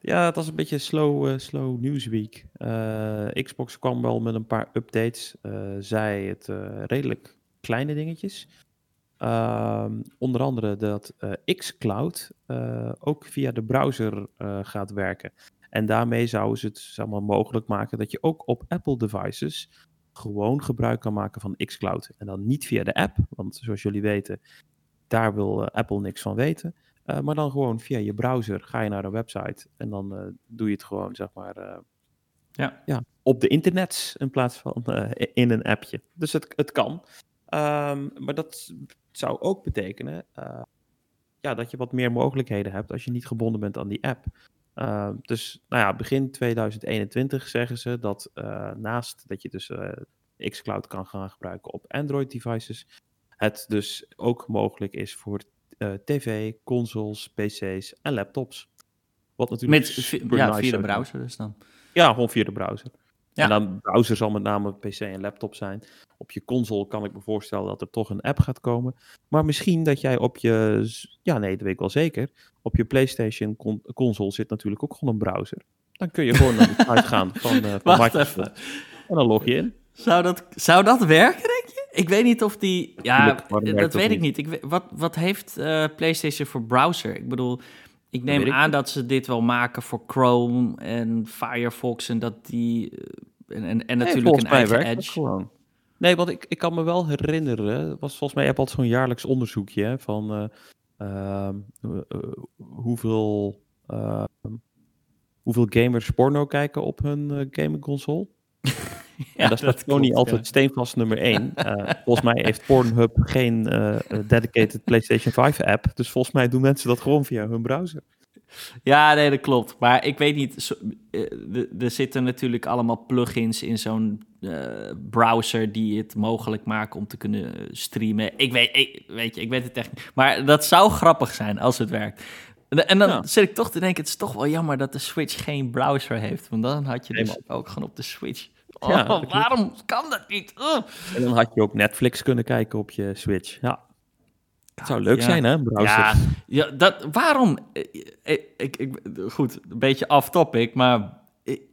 Ja, het was een beetje slow, uh, slow newsweek. Uh, Xbox kwam wel met een paar updates. Zij het redelijk kleine dingetjes. Ehm, onder andere dat xCloud ook via de browser gaat werken. En daarmee zouden ze het zeg maar, mogelijk maken dat je ook op Apple devices gewoon gebruik kan maken van xCloud. En dan niet via de app, want zoals jullie weten, daar wil Apple niks van weten. Uh, maar dan gewoon via je browser ga je naar een website en dan uh, doe je het gewoon, zeg maar, uh, ja. Ja, op de internet in plaats van in een appje. Dus het, het kan. Um, maar dat zou ook betekenen ja, dat je wat meer mogelijkheden hebt als je niet gebonden bent aan die app. Uh, dus nou ja, begin 2021 zeggen ze dat uh, naast dat je dus uh, xCloud kan gaan gebruiken op Android devices, het dus ook mogelijk is voor tv, consoles, pc's en laptops. Wat natuurlijk Met, ja, via de browser dus dan. Ja, gewoon via de browser. Ja. En dan browser zal met name PC en laptop zijn. Op je console kan ik me voorstellen dat er toch een app gaat komen. Maar misschien dat jij op je, ja nee, dat weet ik wel zeker. Op je PlayStation console zit natuurlijk ook gewoon een browser. Dan kun je gewoon naar de site gaan van, uh, van Microsoft. En dan log je in. Zou dat, zou dat werken, denk je? Ik weet niet of die. Ja, dat weet ik niet. Ik, wat, wat heeft uh, PlayStation voor browser? Ik bedoel, ik neem aan dat ze dit wel maken voor Chrome en Firefox en dat die. Eh, en, en, en natuurlijk een eigen Edge. Gewoon. Nee, want ik, ik kan me wel herinneren. was volgens mij, altijd zo'n jaarlijks onderzoekje hè, van uh, uh, hoeveel, ehm, hoeveel gamers porno kijken op hun gaming console. ja, dat is gewoon niet altijd steenvast nummer 1. Uh, volgens mij heeft Pornhub geen uh, dedicated PlayStation 5 app. Dus volgens mij doen mensen dat gewoon via hun browser. Ja, nee, dat klopt. Maar ik weet niet, er zitten natuurlijk allemaal plugins in zo'n uh, browser die het mogelijk maken om te kunnen streamen. Ik weet, ik, weet je, ik weet het echt niet. Maar dat zou grappig zijn als het werkt. En dan ja. zit ik toch te denken, het is toch wel jammer dat de Switch geen browser heeft. Want dan had je dus ook gewoon op de Switch Oh, waarom kan dat niet? En dan had je ook Netflix kunnen kijken op je Switch. Ja. Het zou leuk zijn, hè? Browser. Ja, ja dat, waarom? Ik, ik, ik, goed, een beetje off-topic, maar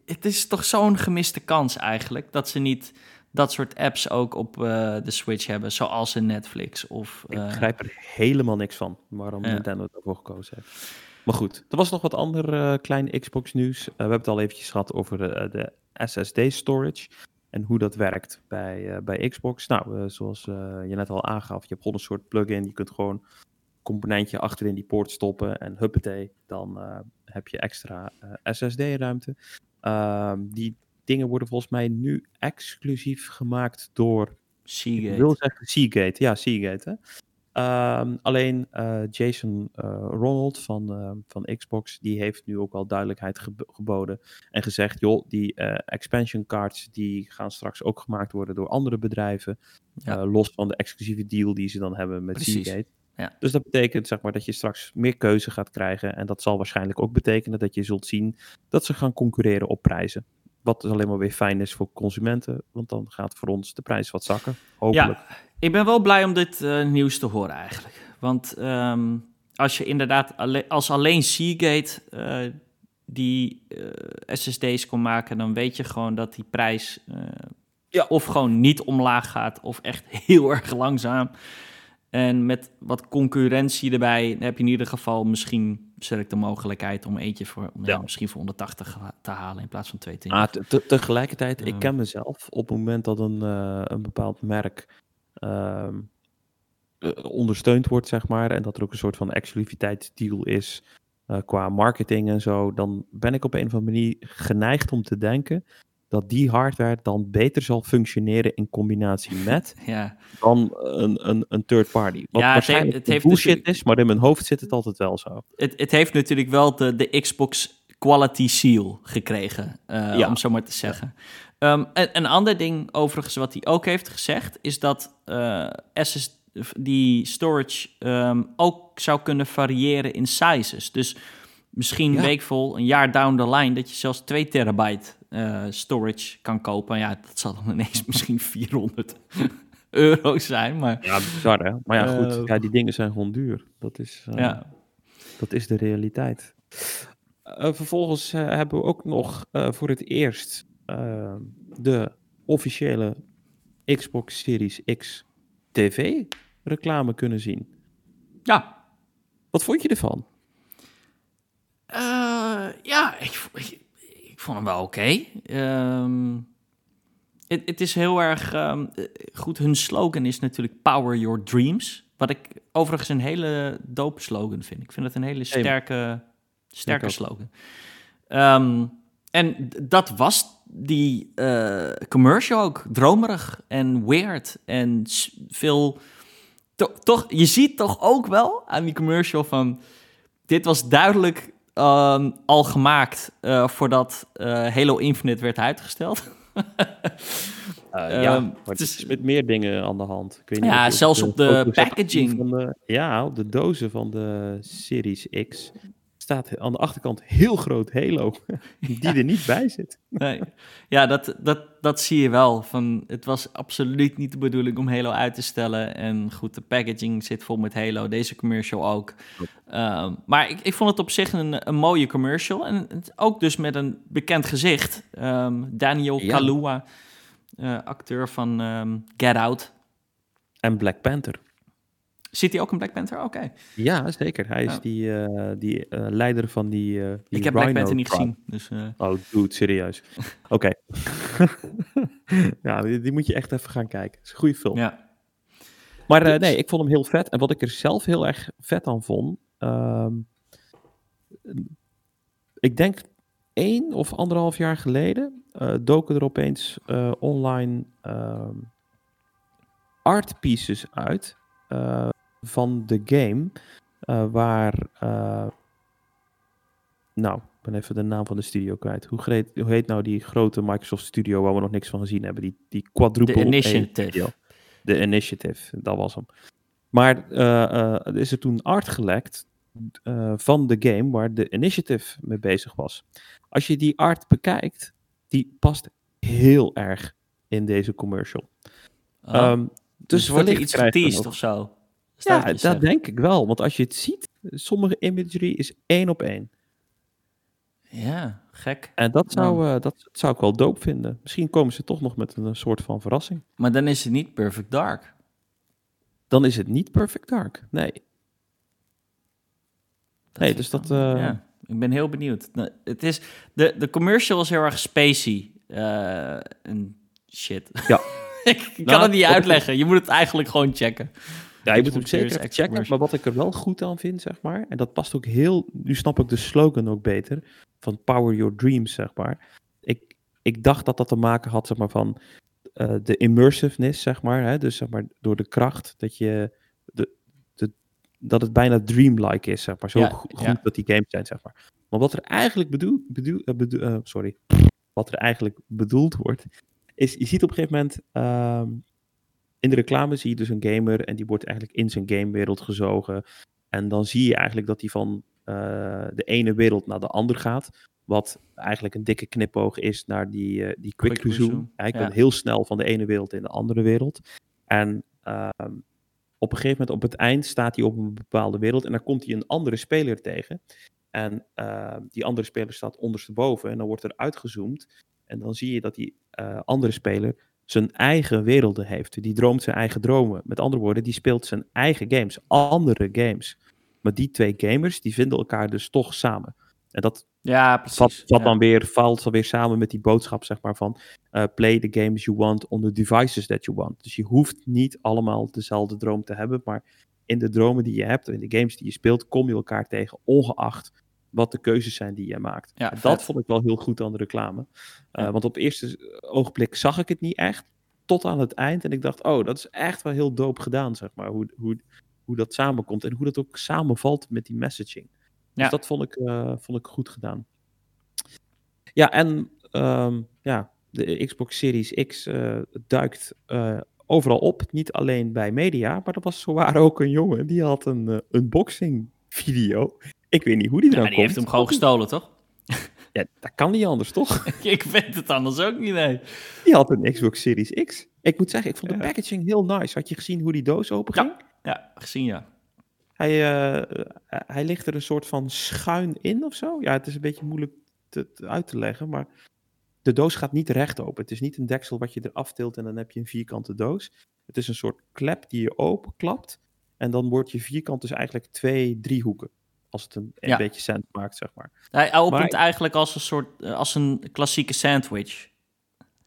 het is toch zo'n gemiste kans eigenlijk dat ze niet dat soort apps ook op uh, de Switch hebben, zoals in Netflix. Of, uh... Ik eh, begrijp er helemaal niks van waarom ja. Nintendo ervoor gekozen heeft. Maar goed, er was nog wat ander uh, klein Xbox nieuws. we hebben het al eventjes gehad over de SSD storage. En hoe dat werkt bij, uh, bij Xbox. Nou, uh, zoals uh, je net al aangaf, je hebt gewoon een soort plugin. Je kunt gewoon een componentje achterin die poort stoppen en huppatee, dan heb je extra SSD-ruimte. Ehm, die dingen worden volgens mij nu exclusief gemaakt door Seagate. Ik wil zeggen Seagate, ja, Seagate. Hè? Ehm, alleen uh, Jason uh, Ronald van, uh, van Xbox, die heeft nu ook al duidelijkheid geboden en gezegd, joh, die expansion cards die gaan straks ook gemaakt worden door andere bedrijven, los van de exclusieve deal die ze dan hebben met Seagate. Ja. Dus dat betekent zeg maar, dat je straks meer keuze gaat krijgen en dat zal waarschijnlijk ook betekenen dat je zult zien dat ze gaan concurreren op prijzen. Wat dus alleen maar weer fijn is voor consumenten, want dan gaat voor ons de prijs wat zakken, hopelijk. Ja. Ik ben wel blij om dit uh, nieuws te horen eigenlijk. Want um, als je inderdaad alle als alleen Seagate uh, die uh, SSD's kon maken, dan weet je gewoon dat die prijs ja. of gewoon niet omlaag gaat of echt heel erg langzaam. En met wat concurrentie erbij heb je in ieder geval misschien ik de mogelijkheid om eentje voor ja. Ja, misschien voor 180 te halen in plaats van 220. Ah, tegelijkertijd, ik ken mezelf op het moment dat een, uh, een bepaald merk Um, ondersteund wordt, zeg maar, en dat er ook een soort van exclusiviteitsdeal is qua marketing en zo, dan ben ik op een of andere manier geneigd om te denken dat die hardware dan beter zal functioneren in combinatie met ja. dan een, een, een third party. Wat ja, waarschijnlijk het heeft, bullshit is, maar in mijn hoofd zit het altijd wel zo. Het, het heeft natuurlijk wel de, de Xbox Quality Seal gekregen, uh, ja. om zo maar te zeggen. Um, een, een, ander ding overigens wat hij ook heeft gezegd, is dat uh, eh, SS, die storage um, ook zou kunnen variëren in sizes. Dus misschien ja. weekvol, een jaar down the line, dat je zelfs 2 terabyte uh, storage kan kopen. Ja, dat zal dan ineens misschien 400 euro zijn. Maar, ja, bizar hè. Maar ja, goed. Uh, ja, die dingen zijn gewoon duur. Dat is, ja. dat is de realiteit. vervolgens hebben we ook nog voor het eerst de officiële Xbox Series X TV reclame kunnen zien. Ja. Wat vond je ervan? Uh, ja, ik, ik, ik, vond hem wel oké. Okay. Ehm, het, het, is heel erg um, goed. Hun slogan is natuurlijk Power Your Dreams. Wat ik overigens een hele dope slogan vind. Ik vind het een hele sterke, sterke slogan. Um, en dat was die uh, commercial ook. Dromerig en weird en veel... To, toch, je ziet toch ook wel aan die commercial van... Dit was duidelijk um, al gemaakt uh, voordat uh, Halo Infinite werd uitgesteld. uh, ja, um, maar het is met meer dingen aan de hand. Ik weet niet ja, zelfs op de, op de packaging. Van de, ja, op de dozen van de Series X staat aan de achterkant heel groot Halo, die er niet bij zit. Nee. Ja, dat, dat, dat zie je wel. Van, het was absoluut niet de bedoeling om Halo uit te stellen. En goed, de packaging zit vol met Halo, deze commercial ook. Uh, maar ik, ik vond het op zich een, een mooie commercial. En het, ook dus met een bekend gezicht. Um, Daniel ja. Kalua, uh, acteur van um, Get Out. En Black Panther. Zit hij ook in Black Panther? Oké. Ja, zeker. Hij is die, uh, die uh, leider van die. Uh, die ik heb Rhino Black Panther niet gezien. Dus, oh, dude, serieus. Oké. ja, die, die, moet je echt even gaan kijken. Het is een goede film. Ja. Maar dus... nee, ik vond hem heel vet. En wat ik er zelf heel erg vet aan vond. Um, ik denk één of anderhalf jaar geleden doken er opeens online um, art pieces uit. Uh, van de game. Uh, waar. Uh, nou, ik ben even de naam van de studio kwijt. Hoe, heet, hoe heet nou die grote Microsoft Studio waar we nog niks van gezien hebben? Die, die quadruple. De Initiative. De Initiative, dat was hem. Maar er is er toen art gelekt van de game waar de Initiative mee bezig was. Als je die art bekijkt, die past heel erg in deze commercial. Oh. Um, dus, dus wordt er iets geteased of zo? Ja, dat denk ik wel. Want als je het ziet, sommige imagery is één op één. Ja, gek. En dat zou, uh, dat zou ik wel doop vinden. Misschien komen ze toch nog met een, soort van verrassing. Maar dan is het niet Perfect Dark. Dan is het niet Perfect Dark, nee. nee, dus dat... Uh... Ja, ik ben heel benieuwd. Nou, het is, de, de commercial is heel erg spacey. Uh, en shit. Ja. ik kan nou, het niet uitleggen. Je moet het eigenlijk gewoon checken. Ja, je moet hem zeker checken. Maar wat ik er wel goed aan vind, zeg maar, en dat past ook heel, nu snap ik de slogan ook beter, van Power Your Dreams, zeg maar. Ik, ik dacht dat dat te maken had, zeg maar, van uh, de immersiveness, zeg maar. Hè? Dus zeg maar, door de kracht dat je, de, de, dat het bijna dreamlike is, zeg maar. Zo goed dat die games zijn, zeg maar. Maar wat er eigenlijk bedoel, bedoel, bedoel uh, sorry, wat er eigenlijk bedoeld wordt, is, je ziet op een gegeven moment, uh, in de reclame zie je dus een gamer en die wordt eigenlijk in zijn gamewereld gezogen. En dan zie je eigenlijk dat hij van uh, de ene wereld naar de andere gaat. Wat eigenlijk een dikke knipoog is naar die, uh, die quick, quick resume. resume. Hij ja. heel snel van de ene wereld in de andere wereld. En uh, op een gegeven moment op het eind staat hij op een bepaalde wereld en dan komt hij een andere speler tegen. En ehm, die andere speler staat ondersteboven en dan wordt er uitgezoomd. En dan zie je dat die eh, andere speler zijn eigen werelden heeft. Die droomt zijn eigen dromen. Met andere woorden, die speelt zijn eigen games, andere games. Maar die twee gamers, die vinden elkaar dus toch samen. En dat Ja, dan weer valt dan weer samen met die boodschap, zeg maar, van uh, play the games you want on the devices that you want. Dus je hoeft niet allemaal dezelfde droom te hebben, maar in de dromen die je hebt, in de games die je speelt, kom je elkaar tegen, ongeacht wat de keuzes zijn die je maakt. Ja, dat vet. vond ik wel heel goed aan de reclame. Uh, Ja. Want op het eerste ogenblik zag ik het niet echt, tot aan het eind. En ik dacht, oh, dat is echt wel heel dope gedaan, zeg maar. Hoe, hoe, hoe dat samenkomt en hoe dat ook samenvalt met die messaging. Dus Ja. dat vond ik, uh, vond ik goed gedaan. Ja, en um, ja, de Xbox Series X uh, duikt overal op. Niet alleen bij media, maar er was zowaar ook een jongen die had een unboxing video. Ik weet niet hoe die Ja, eraan die komt. heeft hem gewoon gestolen, toch? Ja, dat kan niet anders, toch? ik weet het anders ook niet, nee. Die had een Xbox Series X. Ik moet zeggen, ik vond de packaging heel nice. Had je gezien hoe die doos open ging? Ja, gezien ja. Hij, uh, hij ligt er een soort van schuin in of zo. Ja, het is een beetje moeilijk te, te uit te leggen, maar de doos gaat niet recht open. Het is niet een deksel wat je eraf tilt en dan heb je een vierkante doos. Het is een soort klep die je openklapt en dan wordt je vierkant dus eigenlijk twee driehoeken. Als het een, een Ja. beetje cent maakt, zeg maar. Hij opent Maar- eigenlijk als een soort, eh, als een klassieke sandwich.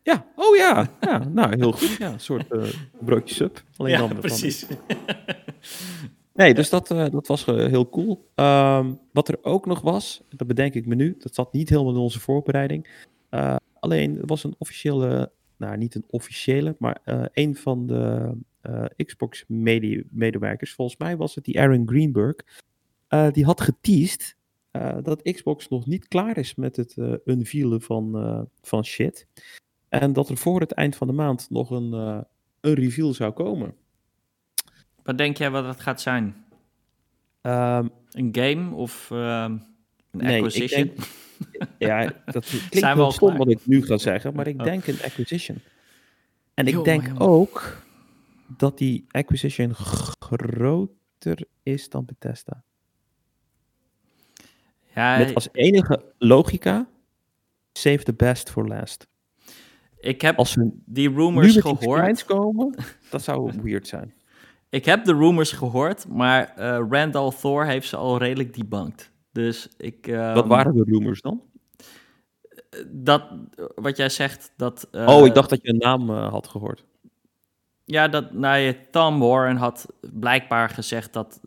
Ja, oh ja. ja nou, heel goed. Ja, een soort eh, broodje sub. Alleen dan met van- Nee, dus dat, eh, dat was heel cool. Ehm, wat er ook nog was, dat bedenk ik me nu, dat zat niet helemaal in onze voorbereiding. Alleen, er was een officiële, nou niet een officiële, maar een van de eh, Xbox-medewerkers, volgens mij was het die Aaron Greenberg, eh, die had geteased eh, dat Xbox nog niet klaar is met het eh unveilen van, van shit. En dat er voor het eind van de maand nog een, een reveal zou komen. Wat denk jij wat het gaat zijn? Ehm, Een game of ehm, een Nee, acquisition? denk- Ja, dat klinkt Zijn wel stom klaar? wat ik nu ga zeggen, maar ik Oh. denk een acquisition. En ik denk ook dat die acquisition groter is dan Bethesda. Ja, Met als enige logica, save the best for last. ik heb Als die rumors gehoord. komen, dat zou weird zijn. Ik heb de rumors gehoord, maar eh Randall Thor heeft ze al redelijk debunked. Dus ik... ehm, Wat waren de rumors dan? Dat, wat jij zegt, dat... eh, oh, ik dacht dat je een naam eh, had gehoord. Ja, dat, nou, je, Tom Warren had blijkbaar gezegd dat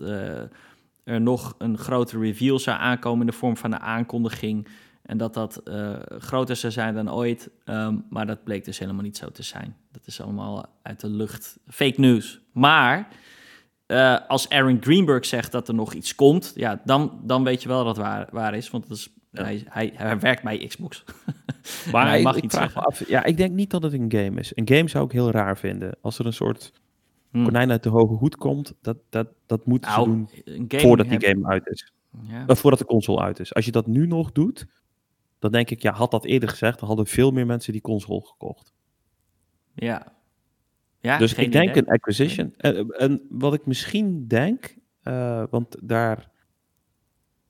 er nog een grote reveal zou aankomen in de vorm van een aankondiging. En dat dat eh, groter zou zijn dan ooit. Ehm, maar dat bleek dus helemaal niet zo te zijn. Dat is allemaal uit de lucht. Fake news. Maar eh, als Aaron Greenberg zegt dat er nog iets komt, ja, dan, dan weet je wel dat het waar, waar is. Want dat is, Ja. hij, hij, hij werkt bij Xbox. Maar hij mag ik, iets vraag zeggen. me af, ja, ik denk niet dat het een game is. Een game zou ik heel raar vinden. Als er een soort. Konijn uit de hoge hoed komt, dat, dat, dat moeten ze Nou, doen game voordat die game uit is. Ja. Voordat de console uit is. Als je dat nu nog doet, dan denk ik, ja, had dat eerder gezegd, dan hadden veel meer mensen die console gekocht. Ja. ja dus ik denk idee. een acquisition. En, en wat ik misschien denk, eh, want daar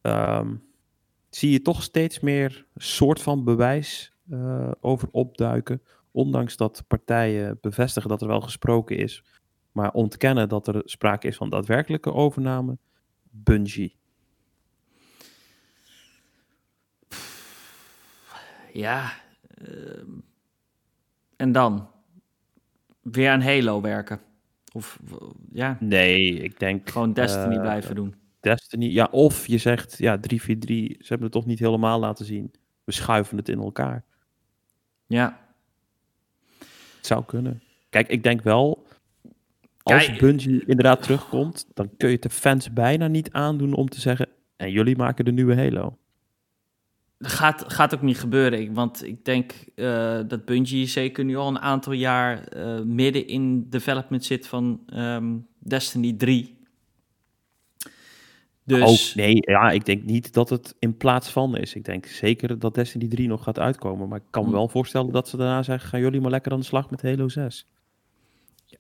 ehm, zie je toch steeds meer soort van bewijs eh, over opduiken. Ondanks dat partijen bevestigen dat er wel gesproken is, maar ontkennen dat er sprake is van daadwerkelijke overname. Bungie. Ja. ehm, en dan? Weer aan Halo werken. Of ja, Nee, ik denk. gewoon Destiny eh, blijven doen. Destiny, ja, of je zegt, ja, 343, ze hebben het toch niet helemaal laten zien. We schuiven het in elkaar. Ja. Het zou kunnen. Kijk, ik denk wel, als Kijk, Bungie inderdaad terugkomt, dan kun je het de fans bijna niet aandoen om te zeggen, en jullie maken de nieuwe Halo. Dat gaat, gaat ook niet gebeuren. Ik, want ik denk eh, dat Bungie zeker nu al een aantal jaar eh, midden in development zit van ehm, Destiny 3. Dus Oh, nee, ja, ik denk niet dat het in plaats van is. Ik denk zeker dat Destiny 3 nog gaat uitkomen. Maar ik kan me Hm. wel voorstellen dat ze daarna zeggen, gaan jullie maar lekker aan de slag met Halo 6.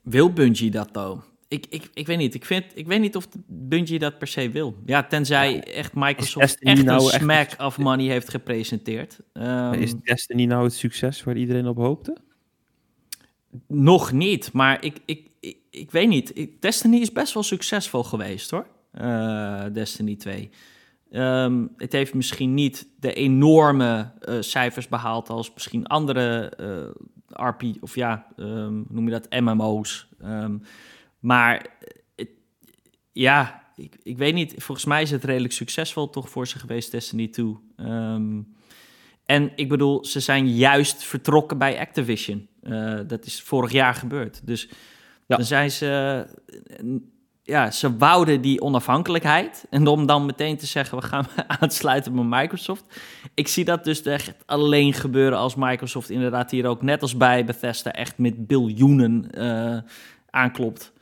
Wil Bungie dat dan? Ik, ik, ik weet niet. Ik, vind, ik weet niet of Bungie dat per se wil. Ja, tenzij echt Microsoft Destiny echt nou een echt- smack of money heeft gepresenteerd. Ehm, is Destiny nou het succes waar iedereen op hoopte? Nog niet, maar ik, ik, ik, ik weet niet. Destiny is best wel succesvol geweest hoor. Eh, Destiny 2. Ehm, het heeft misschien niet de enorme uh, cijfers behaald als misschien andere uh, RP, of ja, um, noem je dat, MMO's. Um, maar het, ja, ik, ik weet niet, volgens mij is het redelijk succesvol toch voor ze geweest, Destiny 2. en ik bedoel, ze zijn juist vertrokken bij Activision. Uh, dat is vorig jaar gebeurd. Dus ja. dan zijn ze ja, ze wouden die onafhankelijkheid. En om dan meteen te zeggen, we gaan aansluiten bij Microsoft. Ik zie dat dus echt alleen gebeuren als Microsoft inderdaad hier ook, net als bij Bethesda, echt met biljoenen uh, aanklopt.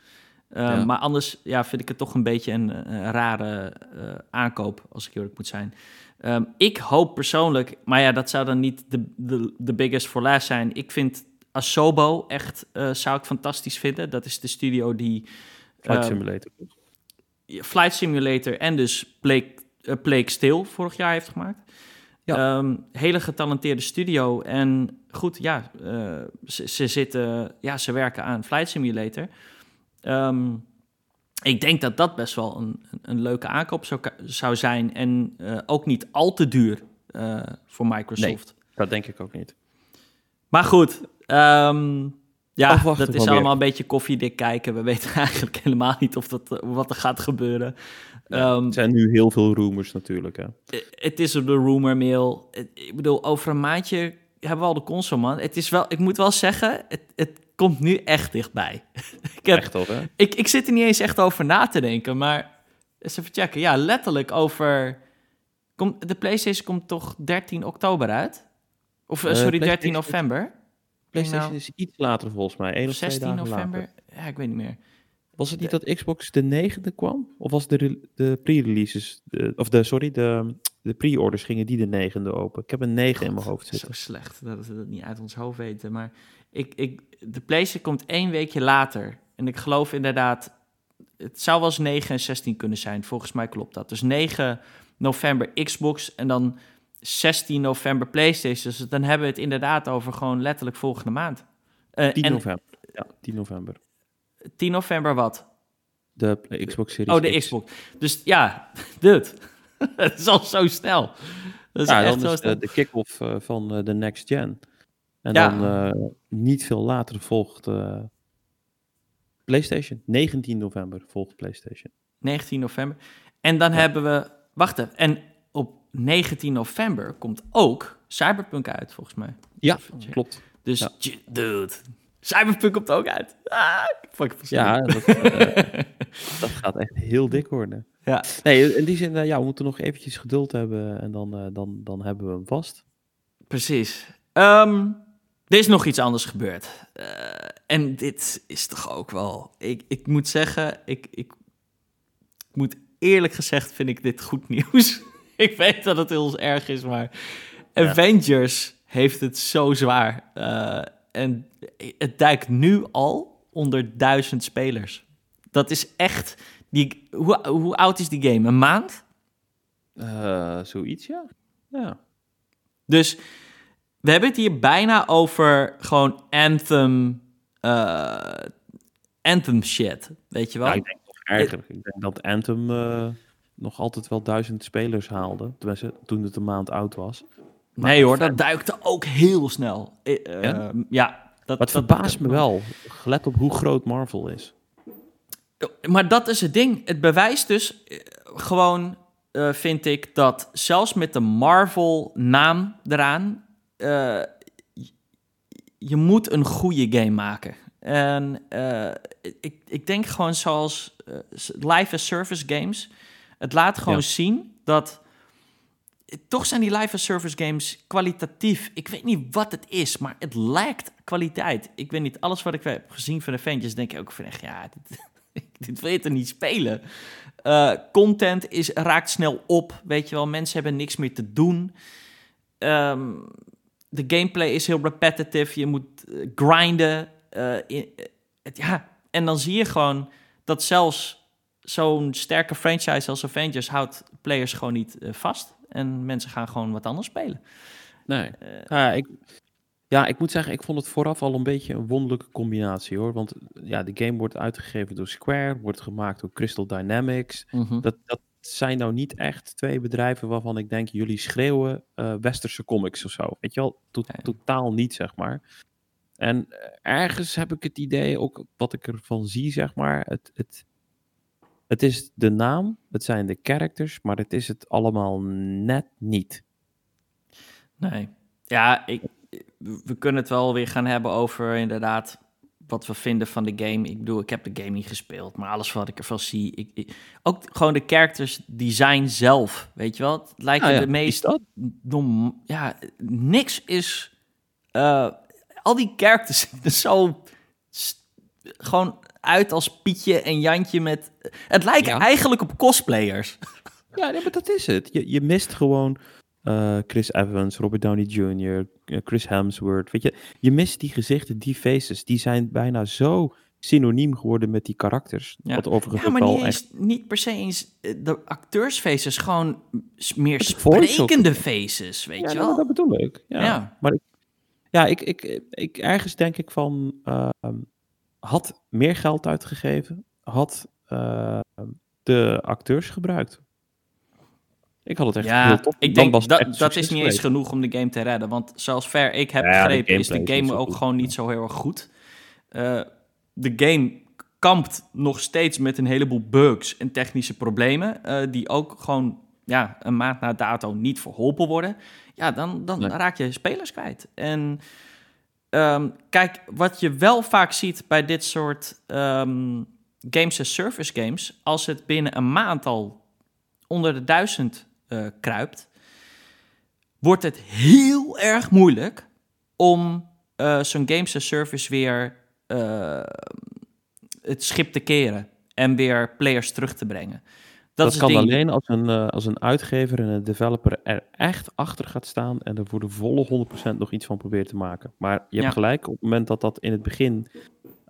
Uh, Maar anders ja, vind ik het toch een beetje een, rare uh, aankoop, als ik eerlijk moet zijn. Um, ik hoop persoonlijk, maar ja, dat zou dan niet de, de, de biggest for last zijn. Ik vind Asobo echt, zou ik fantastisch vinden. Dat is de studio die Flight ehm, Simulator. Flight Simulator en dus Plague, uh, Plague Still vorig jaar heeft gemaakt. Ja. Ehm, hele getalenteerde studio. En goed, ja, uh, ze, ze, zitten, ja, ze werken aan Flight Simulator. Um, ik denk dat dat best wel een, een leuke aankoop zou, zou zijn. En uh, ook niet al te duur uh, voor Microsoft. Nee, dat denk ik ook niet. Maar goed, um, ja, dat is allemaal een beetje koffiedik kijken. We weten eigenlijk helemaal niet of dat, eh, wat er gaat gebeuren. Ja, um, er zijn nu heel veel rumors natuurlijk. Hè? Het is de rumor mail. Ik bedoel, over een maandje hebben we al de console, man. Het is wel, ik moet wel zeggen, het, het komt nu echt dichtbij. ik heb, echt hè? Ik, ik zit er niet eens echt over na te denken, maar eens even checken. Ja, letterlijk over... Komt, de PlayStation komt toch 13 oktober uit? Of, uh, sorry, 13 november? PlayStation nou, is iets later volgens mij. 1 of 16 november? Later. Ja, ik weet niet meer. Was het niet dat Xbox de negende kwam? Of was de, de pre-releases, of de, sorry, de, de pre-orders gingen die de negende open? Ik heb een 9 in mijn hoofd zitten. Zo slecht dat we dat niet uit ons hoofd weten. Maar ik, ik, de PlayStation komt één weekje later. En ik geloof inderdaad, het zou wel eens 9 en 16 kunnen zijn. Volgens mij klopt dat. Dus 9 november Xbox en dan 16 november PlayStation. Dus dan hebben we het inderdaad over gewoon letterlijk volgende maand. Uh, 10 en, november. Ja, 10 november. 10 november wat? De Xbox Series Oh, de Xbox. Dus ja, dit. het is al zo snel. Dat is ja, echt dan is de, de kick-off uh, van uh, de next gen. En ja. dan uh, niet veel later volgt PlayStation. 19 november volgt PlayStation. 19 november. En dan ja. hebben we... Wacht even. En 19 november komt ook Cyberpunk uit, volgens mij. Ja, klopt. Dus, ja. dude, Cyberpunk komt ook uit. Ah, fuck, ja, dat, uh, dat, gaat echt heel dik worden. Ja. Nee, in die zin, uh, ja, we moeten nog eventjes geduld hebben en dan, uh, dan, dan hebben we hem vast. Precies. Um, er is nog iets anders gebeurd. en dit is toch ook wel... Ik, ik moet zeggen, ik, ik moet eerlijk gezegd vind ik dit goed nieuws. ik weet dat het heel erg is, maar Avengers heeft het zo zwaar. Uh, en het duikt nu al onder duizend spelers. Dat is echt. Die, hoe, hoe oud is die game? Een maand? Uh, zoiets, ja. ja. Dus we hebben het hier bijna over gewoon Anthem. Uh, Anthem shit. Weet je wel? Ja, ik denk toch eigenlijk. Ik denk dat Anthem nog altijd wel duizend spelers haalde. Tenminste, toen het een maand oud was. Maar nee hoor, dat duikte ook heel snel. Uh, ja? ja dat, het verbaast me wel, gelet op hoe groot Marvel is. Maar dat is het ding. Het bewijst dus uh, gewoon, uh, vind ik, dat zelfs met de Marvel-naam eraan, je moet een goede game maken. En ik, ik denk gewoon zoals live as service games het laat gewoon zien dat toch zijn die live service games kwalitatief. Ik weet niet wat het is, maar het lijkt kwaliteit. Ik weet niet, alles wat ik heb gezien van de Avengers, denk ik ook van echt, ja, dit, dit wil je toch niet spelen? Uh, content is, raakt snel op, weet je wel. Mensen hebben niks meer te doen. Um, de gameplay is heel repetitive. Je moet uh, grinden. Uh, in, ja, en dan zie je gewoon dat zelfs zo'n sterke franchise als Avengers houdt players gewoon niet uh, vast. En mensen gaan gewoon wat anders spelen. Nee. Uh, ja, ik, ja, ik moet zeggen, ik vond het vooraf al een beetje een wonderlijke combinatie hoor. Want ja, de game wordt uitgegeven door Square, wordt gemaakt door Crystal Dynamics. Mm -hmm. dat, dat, zijn nou niet echt twee bedrijven waarvan ik denk, jullie schreeuwen uh, westerse comics of zo. Weet je wel, totaal niet, zeg maar. En eh, ergens heb ik het idee, ook wat ik ervan zie, zeg maar, het, het, het is de naam, het zijn de characters, maar het is het allemaal net niet. Nee. Ja, ik, we kunnen het wel weer gaan hebben over inderdaad wat we vinden van de game. Ik bedoel, ik heb de game niet gespeeld, maar alles wat ik ervan zie. Ik, ook gewoon de characters design zelf, weet je wel? Het lijkt ah, de meest dom. Ja, niks is. Uh, al die characters zien er zo gewoon uit als Pietje en Jantje met. Het lijkt eigenlijk op cosplayers. Ja, nee, maar dat is het. Je, je mist gewoon uh, Chris Evans, Robert Downey Jr., eh, Chris Hemsworth. Weet je, je mist die gezichten, die faces. Die zijn bijna zo synoniem geworden met die karakters. Ja, wat overigens ja maar niet, eens, niet per se eens eh, de acteursfaces, gewoon meer sprekende faces, weet je wel? dat bedoel ik. Ja, ja. maar ik, ja, ik, ik, ik, ergens denk ik van, uh, had meer geld uitgegeven, had uh, de acteurs gebruikt. Ik had het echt ja, heel. Ik denk dat dat is niet eens genoeg om de game te redden. Want zoals ver ik heb begrepen, is de game ook gewoon niet zo heel erg goed. Uh, de game kampt nog steeds met een heleboel bugs en technische problemen. Uh, die ook gewoon ja, een maand na dato niet verholpen worden. Ja, dan, dan raak je spelers kwijt. En um, kijk, wat je wel vaak ziet bij dit soort um, games as service games, als het binnen een maand al onder de duizend uh, kruipt, wordt het heel erg moeilijk om uh, zo'n games as service weer uh, het schip te keren en weer players terug te brengen. Dat, dat kan alleen als een, als een uitgever en een developer er echt achter gaat staan en er voor de volle 100% nog iets van probeert te maken. Maar je hebt gelijk, op het moment dat dat in het begin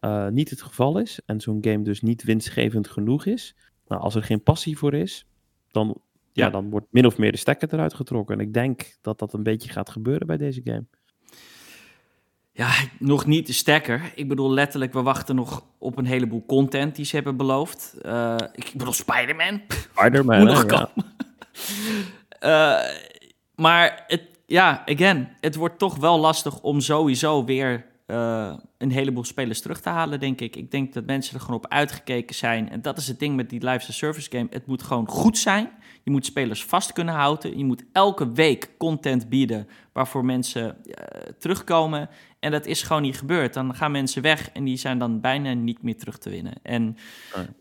uh, niet het geval is en zo'n game dus niet winstgevend genoeg is, nou, als er geen passie voor is, dan ja, dan wordt min of meer de stekker eruit getrokken. En ik denk dat dat een beetje gaat gebeuren bij deze game. Ja, nog niet de stekker. Ik bedoel letterlijk, we wachten nog op een heleboel content die ze hebben beloofd. Uh, ik bedoel Spider-Man. Spider-Man, Moet nog komen. uh, maar het, ja, again, het wordt toch wel lastig om sowieso weer uh, een heleboel spelers terug te halen, denk ik. Ik denk dat mensen er gewoon op uitgekeken zijn. En dat is het ding met die live service game. Het moet gewoon goed zijn. Je moet spelers vast kunnen houden. Je moet elke week content bieden waarvoor mensen uh, terugkomen. En dat is gewoon niet gebeurd. Dan gaan mensen weg en die zijn dan bijna niet meer terug te winnen. En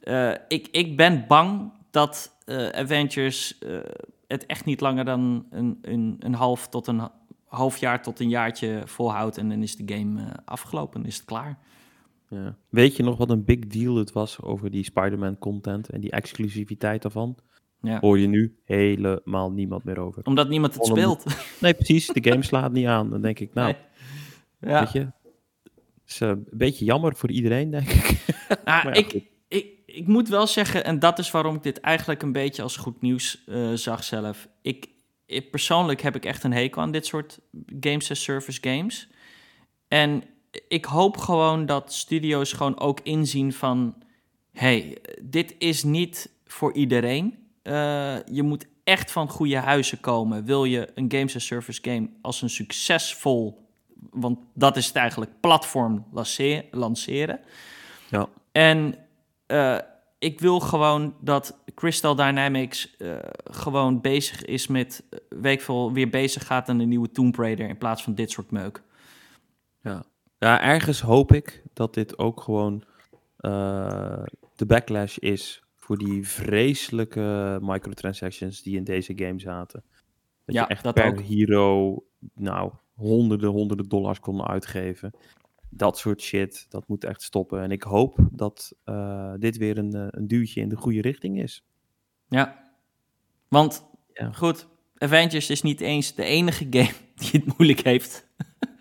uh, ik, ik ben bang dat Avengers het echt niet langer dan een, een, een half tot een half jaar tot een jaartje volhoudt en dan is de game afgelopen, is het klaar. Ja. Weet je nog wat een big deal het was over die Spider-Man content en die exclusiviteit daarvan? Ja. Hoor je nu helemaal niemand meer over. Omdat niemand het speelt. Nee, precies. De game slaat niet aan. Dan denk ik, nou, ja. weet je, is uh, een beetje jammer voor iedereen, denk ik. Ah, ik, ik, ik moet wel zeggen, en dat is waarom ik dit eigenlijk een beetje als goed nieuws uh, zag zelf. Ik, ik, persoonlijk heb ik echt een hekel aan dit soort games as service games. En ik hoop gewoon dat studio's gewoon ook inzien van... hey, dit is niet voor iedereen. Uh, je moet echt van goede huizen komen. Wil je een games as service game als een succesvol... want dat is het eigenlijk, platform lanceren. Ja. En... Uh, ik wil gewoon dat Crystal Dynamics uh, gewoon bezig is met, uh, weet veel, weer bezig gaat aan een nieuwe Tomb Raider in plaats van dit soort meuk. Ja, ja ergens hoop ik dat dit ook gewoon uh, de backlash is voor die vreselijke microtransactions die in deze game zaten. Dat ja, je echt dat per ook. hero, nou, honderden, honderden dollars kon uitgeven dat soort shit, dat moet echt stoppen. En ik hoop dat uh, dit weer een, uh, een duwtje in de goede richting is. Ja, want ja. goed, Avengers is niet eens de enige game die het moeilijk heeft.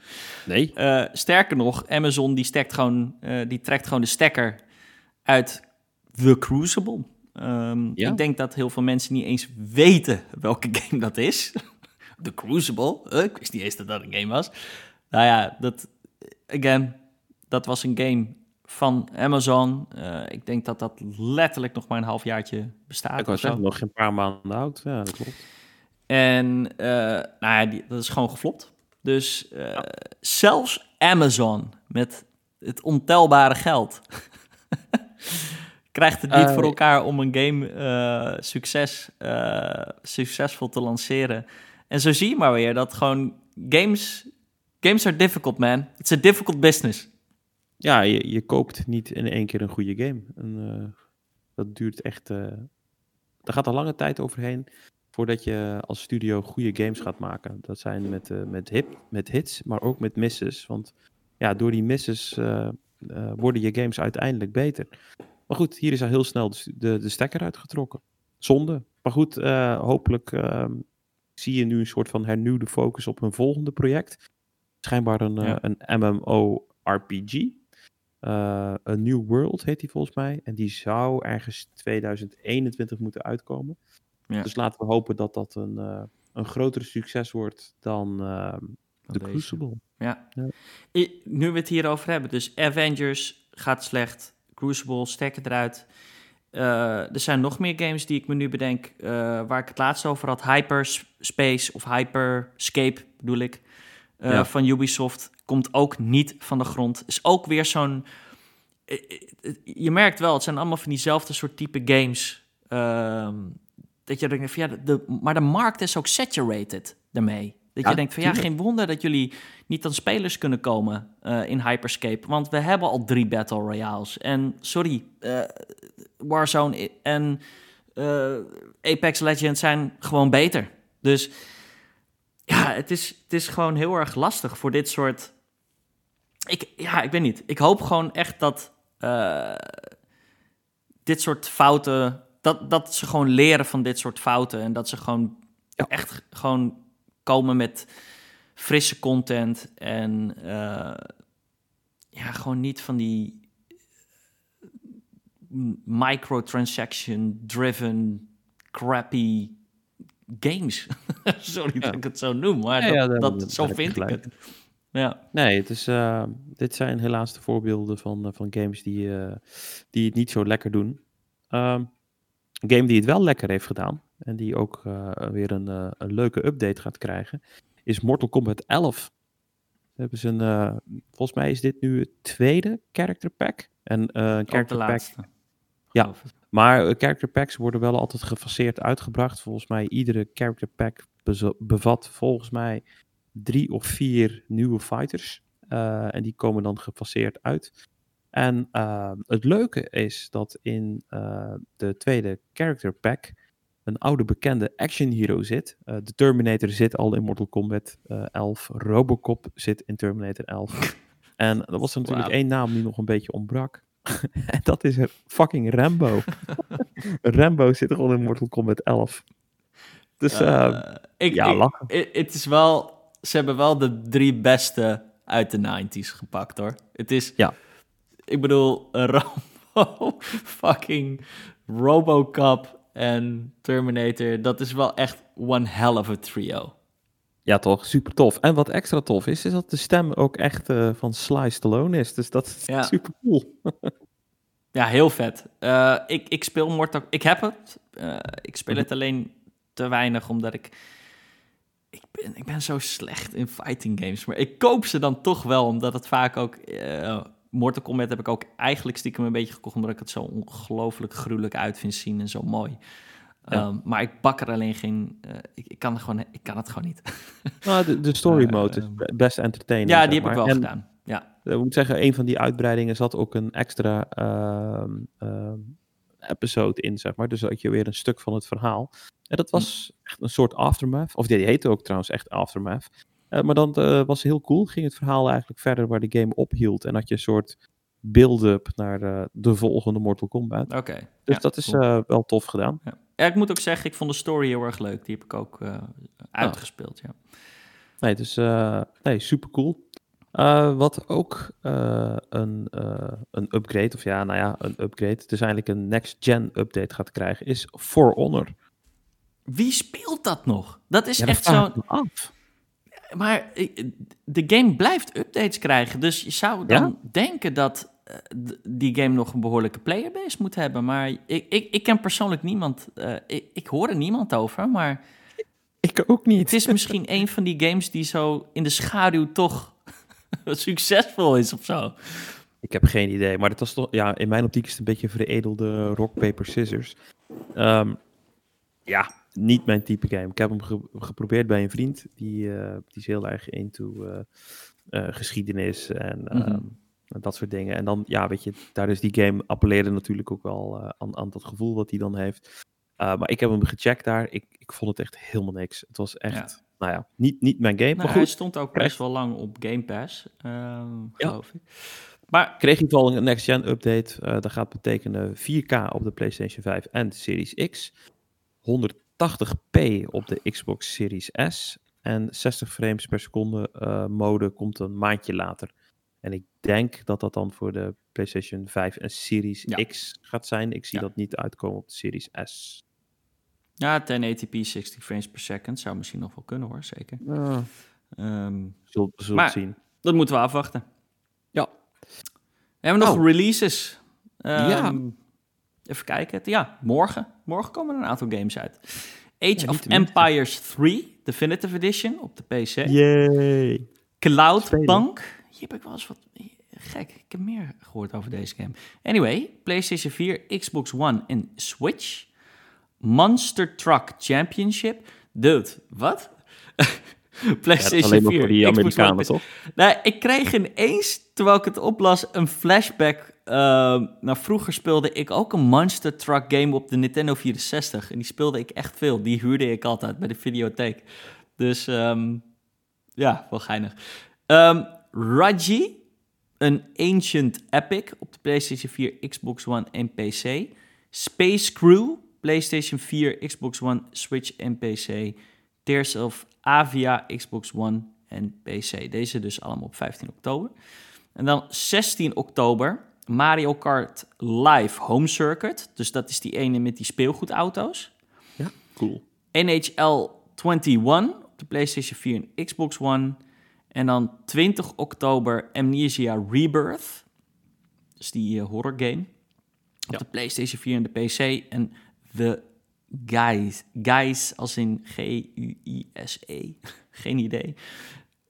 Nee. Uh, sterker nog, Amazon die, stekt gewoon, die trekt gewoon de stekker uit The Crucible. Um, ja. Ik denk dat heel veel mensen niet eens weten welke game dat is. The Crucible. ik wist niet eens dat dat een game was. Nou ja, dat, again, dat was een game van Amazon. ik denk dat dat letterlijk nog maar een halfjaartje bestaat. Ik was zeggen, nog geen paar maanden oud. Ja, dat klopt. En nou ja, die, dat is gewoon geflopt. Dus zelfs Amazon met het ontelbare geld krijgt het niet voor elkaar om een game succes, succesvol te lanceren. En zo zie je maar weer dat gewoon games Games are difficult, man. It's a difficult business. Ja, je, je koopt niet in één keer een goede game. En, uh, dat duurt echt... Uh, daar gaat een lange tijd overheen voordat je als studio goede games gaat maken. Dat zijn met, uh, met, hip, met hits, maar ook met misses. Want ja, door die misses worden je games uiteindelijk beter. Maar goed, hier is al heel snel de, de, de stekker uitgetrokken. Zonde. Maar goed, hopelijk ehm, zie je nu een soort van hernieuwde focus op een volgende project schijnbaar een, ja. uh, een MMO-RPG. Eh, A New World heet die volgens mij. En die zou ergens 2021 moeten uitkomen. Ja. Dus laten we hopen dat dat een, uh, een groter succes wordt dan de Crucible. Ja. ja. nu we het hierover hebben, dus Avengers gaat slecht, Crucible stekken eruit. Uh, er zijn nog meer games die ik me nu bedenk, waar ik het laatst over had. Hyperspace of Hyperscape bedoel ik. Eh, van Ubisoft komt ook niet van de grond. Is ook weer zo'n. Eh, eh, je merkt wel, het zijn allemaal van diezelfde soort type games. Ehm, dat je denkt van ja, de, maar de markt is ook saturated daarmee. Dat je denkt van ja, geen wonder dat jullie niet aan spelers kunnen komen in Hyperscape. Want we hebben al drie Battle Royales. En sorry, Warzone en Apex Legends zijn gewoon beter. Dus ja, het is, het is gewoon heel erg lastig voor dit soort. Ik, ja, ik weet niet. Ik hoop gewoon echt dat dit soort fouten. Dat, dat ze gewoon leren van dit soort fouten. En dat ze gewoon echt gewoon komen met frisse content. En uh, ja, gewoon niet van die microtransaction-driven, crappy games. Sorry dat ik het zo noem, maar ja, dat, dat, zo vind ik het. Ja. Nee, het is, uh, dit zijn helaas de voorbeelden van, uh, van games die, uh, die het niet zo lekker doen. Um, een game die het wel lekker heeft gedaan en die ook weer een, een leuke update gaat krijgen, is Mortal Kombat 11. hebben ze een, volgens mij is dit nu het tweede character pack. En een character pack. Ja, maar eh, character packs worden wel altijd gefaseerd uitgebracht. Volgens mij iedere character pack bevat volgens mij drie of vier nieuwe fighters. Uh, en die komen dan gefaseerd uit. En uh, het leuke is dat in uh, de tweede character pack een oude bekende action hero zit. de Terminator zit al in Mortal Kombat 11. Robocop zit in Terminator 11. en er was er natuurlijk wow. één naam die nog een beetje ontbrak. en dat is fucking Rambo. Rambo zit gewoon in Mortal Kombat 11. Dus uh, ik, ja, lachen. Het is wel, ze hebben wel de drie beste uit de 90s gepakt hoor. Het is, ja. ik bedoel, Rambo, fucking Robocop en Terminator. Dat is wel echt one hell of a trio. Ja, toch? Super tof. En wat extra tof is, is dat de stem ook echt uh, van Sly Stallone is. Dus dat is ja. super cool. ja, heel vet. Uh, ik, ik speel Mortal... Ik heb het. Uh, ik speel het alleen te weinig, omdat ik... Ik ben, ik ben zo slecht in fighting games. Maar ik koop ze dan toch wel, omdat het vaak ook... Mortal Kombat heb ik ook eigenlijk stiekem een beetje gekocht... omdat ik het zo ongelooflijk gruwelijk uit vind zien en zo mooi. Um, maar ik bak er alleen geen. Uh, ik, ik, kan gewoon, ik kan het gewoon niet. nou, de, de story mode uh, is best entertaining. Ja, die heb ik wel en, gedaan. Ja. Ik moet zeggen, een van die uitbreidingen zat ook een extra uh, episode in, zeg maar. Dus dat je weer een stuk van het verhaal. En dat was echt een soort aftermath. Of die heette ook trouwens echt aftermath. Uh, maar dan uh, was heel cool. Ging het verhaal eigenlijk verder waar de game ophield. En had je een soort build-up naar de, de, volgende Mortal Kombat. Oké. Dus ja, dat is cool. wel tof gedaan. Ja. Ja, ik moet ook zeggen, ik vond de story heel erg leuk. Die heb ik ook uh, uitgespeeld, ja. Nee, dus uh, nee, super cool. Wat ook een, een upgrade, of ja, nou ja, een upgrade. Het is eigenlijk een next-gen update gaat krijgen, is For Honor. Wie speelt dat nog? Dat is ja, echt zo. Maar de game blijft updates krijgen. Dus je zou dan ja? denken dat die game nog een behoorlijke playerbase moet hebben. Maar ik, ik, ik ken persoonlijk niemand. Uh, ik, ik hoor er niemand over, maar. Ik ook niet. Het is misschien een van die games die zo in de schaduw toch succesvol is of zo. Ik heb geen idee, maar het was toch, ja, in mijn optiek is het een beetje veredelde rock, paper, scissors. Um, ja, niet mijn type game. Ik heb hem geprobeerd bij een vriend, die, uh, die is heel erg into uh, uh, geschiedenis en mm dat soort dingen. En dan, ja, weet je, daar is die game appelleerde natuurlijk ook wel aan, aan dat gevoel wat hij dan heeft. maar ik heb hem gecheckt daar. Ik, ik vond het echt helemaal niks. Het was echt, nou ja, niet, niet mijn game. Nou, maar goed, hij stond ook best wel lang op Game Pass, ehm, geloof ja. ik. Maar kreeg ik wel een next-gen update. Dat gaat betekenen 4K op de PlayStation 5 en de Series X. 180p op de Xbox Series S. En 60 frames per seconde uh, mode komt een maandje later. En ik denk dat dat dan voor de PlayStation 5 en Series X gaat zijn. Ik zie dat niet uitkomen op de Series S. Ja, 1080p 60 frames per second zou misschien nog wel kunnen hoor, zeker. Um, zullen we zien. Dat moeten we afwachten. Ja. We hebben nog oh. releases. Um, ja. Even kijken. Ja, morgen. Morgen komen er een aantal games uit. Age of Empires 3, Definitive Edition op de PC. Yay. Cloudpunk. Hier heb ik wel eens wat gek. Ik heb meer gehoord over deze game. Anyway, PlayStation 4, Xbox One en Switch. Monster Truck Championship. Dude, wat? PlayStation ja, alleen 4. Voor die Amerikanen, toch? Nee, ik kreeg ineens, terwijl ik het oplas, een flashback uh, nou, vroeger speelde ik ook een Monster Truck game op de Nintendo 64. En die speelde ik echt veel. Die huurde ik altijd bij de videotheek. Dus um, ja, wel geinig. Um, Raji, een Ancient Epic op de PlayStation 4, Xbox One en PC. Space Crew, PlayStation 4, Xbox One, Switch en PC. Tears of Avia, Xbox One en PC. Deze dus allemaal op 15 oktober. En dan 16 oktober Mario Kart Live Home Circuit. Dus dat is die ene met die speelgoedauto's. Ja, cool. NHL 21 op de PlayStation 4 en Xbox One. En dan 20 oktober Amnesia Rebirth. Dus die uh, horror game. Op de PlayStation 4 en de PC. En The Guys. Guys als in G-U-I-S-E. Geen idee.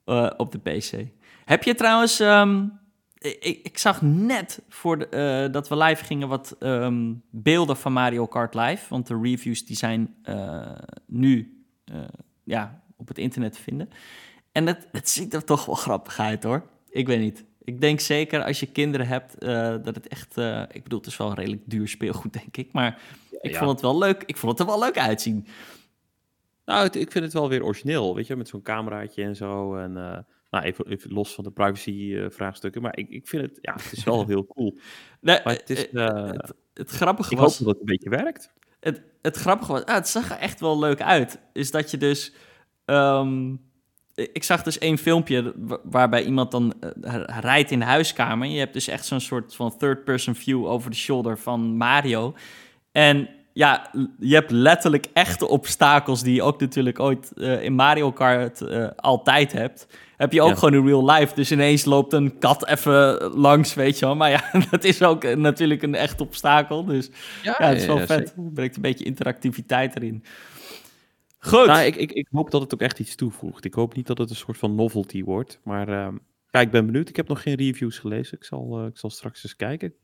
Uh, op de PC. Heb je trouwens... Um, ik, ik, zag net voor de, uh, dat we live gingen wat um, beelden van Mario Kart Live. Want de reviews die zijn uh, nu uh, ja, op het internet te vinden. En het, het ziet er toch wel grappig uit hoor. Ik weet niet. Ik denk zeker als je kinderen hebt dat het echt... ik bedoel, het is wel een redelijk duur speelgoed denk ik. Maar ik vond het wel leuk. Ik vond het er wel leuk uitzien. Nou, het, ik vind het wel weer origineel. Weet je, met zo'n cameraatje en zo. En nou, even, even los van de privacy-vraagstukken. Eh, maar ik, ik vind het, ja, het is wel heel cool. Nee, maar het, is, uh, het, het, grappige ik was... hoop dat het een beetje werkt. Het, het grappige was, ah, het zag er echt wel leuk uit. Is dat je dus... Um, ik zag dus één filmpje waarbij iemand dan uh, rijdt in de huiskamer. Je hebt dus echt zo'n soort van third-person view over de shoulder van Mario. En ja, je hebt letterlijk echte obstakels die je ook natuurlijk ooit uh, in Mario Kart uh, altijd hebt heb je ook gewoon in real life. Dus ineens loopt een kat even langs, weet je wel. Maar ja, dat is ook natuurlijk een echt obstakel. Dus ja, ja het is wel vet. Het brengt een beetje interactiviteit erin. Goed. Nou, ik, ik, ik hoop dat het ook echt iets toevoegt. Ik hoop niet dat het een soort van novelty wordt. Maar uh, ja, ik ben benieuwd. Ik heb nog geen reviews gelezen. Ik zal, uh, ik zal straks eens kijken.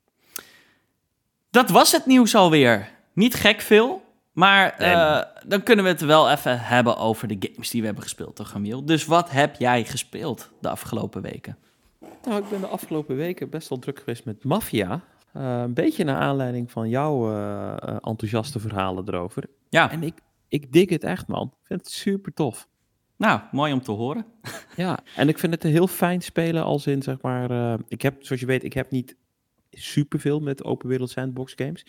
Dat was het nieuws alweer. Niet gek veel. Maar uh, dan kunnen we het wel even hebben over de games die we hebben gespeeld, toch, Gamiel? Dus wat heb jij gespeeld de afgelopen weken? Nou, ik ben de afgelopen weken best wel druk geweest met Mafia. Uh, een beetje naar aanleiding van jouw uh, enthousiaste verhalen erover. Ja. En ik, ik dig het echt, man. Ik vind het super tof. Nou, mooi om te horen. ja, en ik vind het heel fijn spelen als in, zeg maar... ik heb, zoals je weet, ik heb niet superveel met open wereld sandbox games.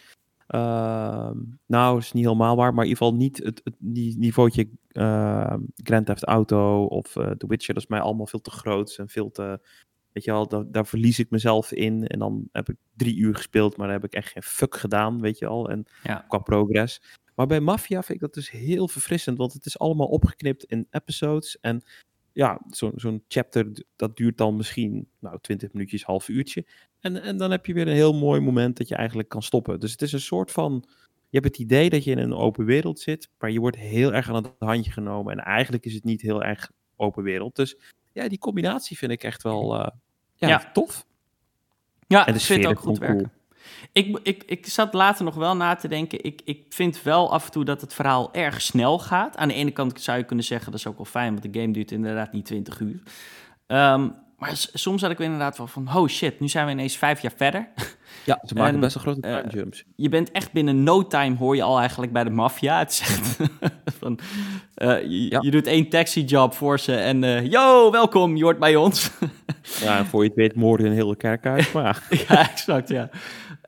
Uh, nou, is niet helemaal waar, maar in ieder geval niet het, het niveautje uh, Grand Theft Auto of uh, The Witcher. Dat is mij allemaal veel te groot en veel te... Weet je wel, daar, daar, verlies ik mezelf in. En dan heb ik drie uur gespeeld, maar daar heb ik echt geen fuck gedaan, weet je al. En ja. qua progress. Maar bij Mafia vind ik dat dus heel verfrissend, want het is allemaal opgeknipt in episodes. En ja, zo'n zo'n chapter, dat duurt dan misschien nou, 20 minuutjes, half uurtje. En, en dan heb je weer een heel mooi moment dat je eigenlijk kan stoppen. Dus het is een soort van, je hebt het idee dat je in een open wereld zit, maar je wordt heel erg aan het handje genomen. En eigenlijk is het niet heel erg open wereld. Dus ja, die combinatie vind ik echt wel uh, ja, ja, tof. Ja, en de vind ook goed werken. Ik, ik, ik zat later nog wel na te denken. Ik, ik vind wel af en toe dat het verhaal erg snel gaat. Aan de ene kant zou je kunnen zeggen, dat is ook wel fijn, want de game duurt inderdaad niet 20 uur. Um, maar soms had ik inderdaad wel van, oh shit, nu zijn we ineens vijf jaar verder. Ja, ze maken best wel grote time uh, jumps. Je bent echt binnen no time, hoor je al eigenlijk bij de maffia. Het echt van, uh, je, je, doet één taxi job voor ze en uh, yo, welkom, je hoort bij ons. ja, en voor je het weet moorden een hele kerk uit, maar... ja, exact, ja.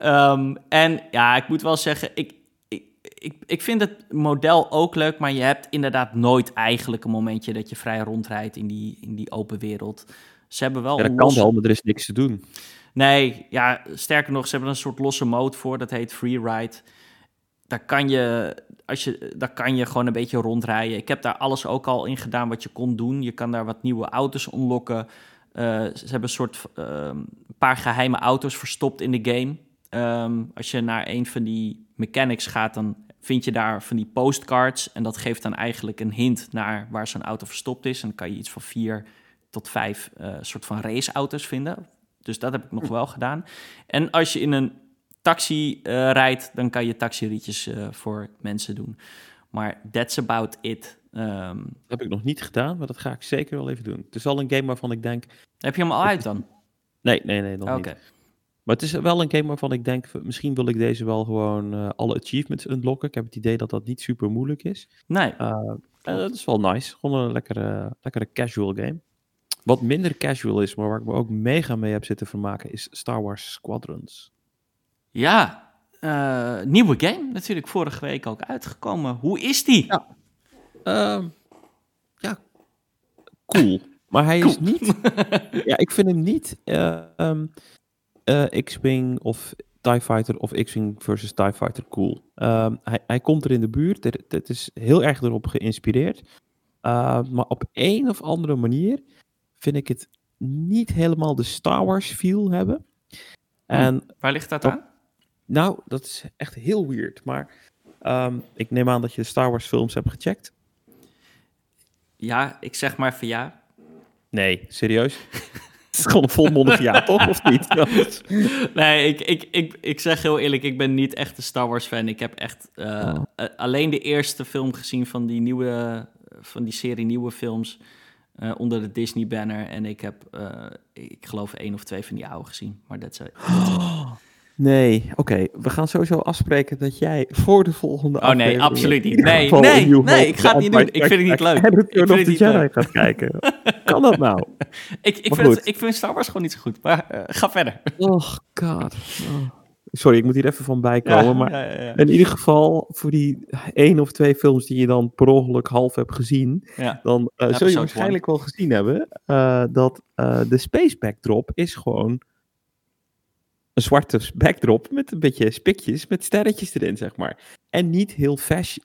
Um, en ja, ik moet wel zeggen, ik, ik, ik, ik vind het model ook leuk, maar je hebt inderdaad nooit eigenlijk een momentje dat je vrij rondrijdt in die, in die open wereld. Ze hebben wel. Ja, dat kan wel, maar er is niks te doen. Nee, ja, sterker nog, ze hebben een soort losse mode voor. Dat heet Freeride. Daar kan je, als je, daar kan je gewoon een beetje rondrijden. Ik heb daar alles ook al in gedaan wat je kon doen. Je kan daar wat nieuwe auto's unlocken. Uh, ze hebben een soort uh, paar geheime auto's verstopt in de game. Um, als je naar een van die mechanics gaat, dan vind je daar van die postcards. En dat geeft dan eigenlijk een hint naar waar zo'n auto verstopt is. En dan kan je iets van vier tot vijf uh, soort van raceauto's vinden. Dus dat heb ik nog hm. wel gedaan. En als je in een taxi uh, rijdt, dan kan je taxirietjes uh, voor mensen doen. Maar that's about it. Um, dat heb ik nog niet gedaan, maar dat ga ik zeker wel even doen. Het is wel een game waarvan ik denk... Heb je hem al uit dan? Nee, nee, nee, nog okay. niet. Maar het is wel een game waarvan ik denk, misschien wil ik deze wel gewoon uh, alle achievements unlocken. Ik heb het idee dat dat niet super moeilijk is. Nee. Uh, dat is wel nice. Gewoon een lekkere, lekkere casual game. Wat minder casual is, maar waar ik me ook mega mee heb zitten vermaken, is Star Wars Squadrons. Ja, uh, nieuwe game natuurlijk vorige week ook uitgekomen. Hoe is die? Ja, uh, ja cool. Maar hij is niet. ja, ik vind hem niet uh, um, X-Wing of TIE Fighter of X-Wing versus TIE Fighter cool. Um, hij, hij komt er in de buurt. Het is heel erg erop geïnspireerd. Uh, maar op een of andere manier vind ik het niet helemaal de Star Wars feel hebben. En Waar ligt dat aan? Nou, dat is echt heel weird. Maar um, ik neem aan dat je de Star Wars films hebt gecheckt. Ja, ik zeg maar van ja. Nee, serieus? Het is gewoon een volmondig ja, toch? Of niet? nee, ik, ik, ik, ik zeg heel eerlijk, ik ben niet echt een Star Wars fan. Ik heb echt uh, oh. alleen de eerste film gezien van die nieuwe, van die serie nieuwe films. Uh, onder de Disney banner. En ik heb, uh, ik geloof, één of twee van die oude gezien. Maar dat is. Nee, oké. Okay. We gaan sowieso afspreken dat jij voor de volgende. Oh nee, absoluut niet. Nee, nee, nee, ik ga het niet doen. Ik vind het niet leuk. En ik het niet Jedi gaat kijken. kan dat nou? ik, ik, vind het, ik vind Star Wars gewoon niet zo goed. Maar uh, ga verder. Oh god. Oh. Sorry, ik moet hier even van bijkomen. Ja, maar ja, ja, in ieder geval, voor die één of twee films die je dan per ongeluk half hebt gezien, dan uh, zul je waarschijnlijk wel gezien hebben uh, dat de space backdrop is gewoon een zwarte backdrop met een beetje spikjes met sterretjes erin, zeg maar. En niet heel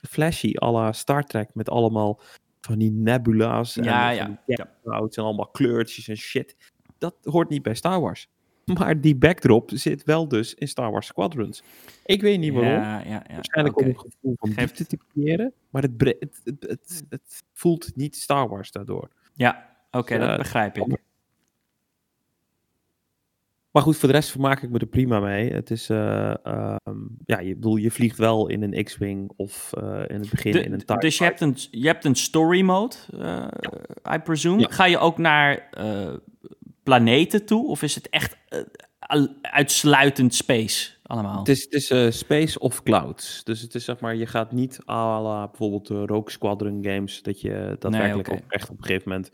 flashy à la Star Trek met allemaal van die nebula's ja, en, ja, en allemaal kleurtjes en shit. Dat hoort niet bij Star Wars. Maar die backdrop zit wel dus in Star Wars Squadrons. Ik weet niet waarom. Ja, ja, ja. Waarschijnlijk okay. om een gevoel van diepte te creëren. Maar het, het, het, het, voelt niet Star Wars daardoor. Ja, oké, dat begrijp ik. Maar goed, voor de rest vermaak ik me er prima mee. Het is, uh, um, ja, je, bedoel, je vliegt wel in een X-Wing of uh, in het begin in een TIE Dus je hebt een, je hebt een story mode, uh, ja. I presume. Ja. Ga je ook naar planeten toe? Of is het echt uitsluitend space allemaal? Het is, het is space of clouds. Dus het is zeg maar, je gaat niet à la bijvoorbeeld de Rogue Squadron games, dat je daadwerkelijk nee, okay. echt op een gegeven moment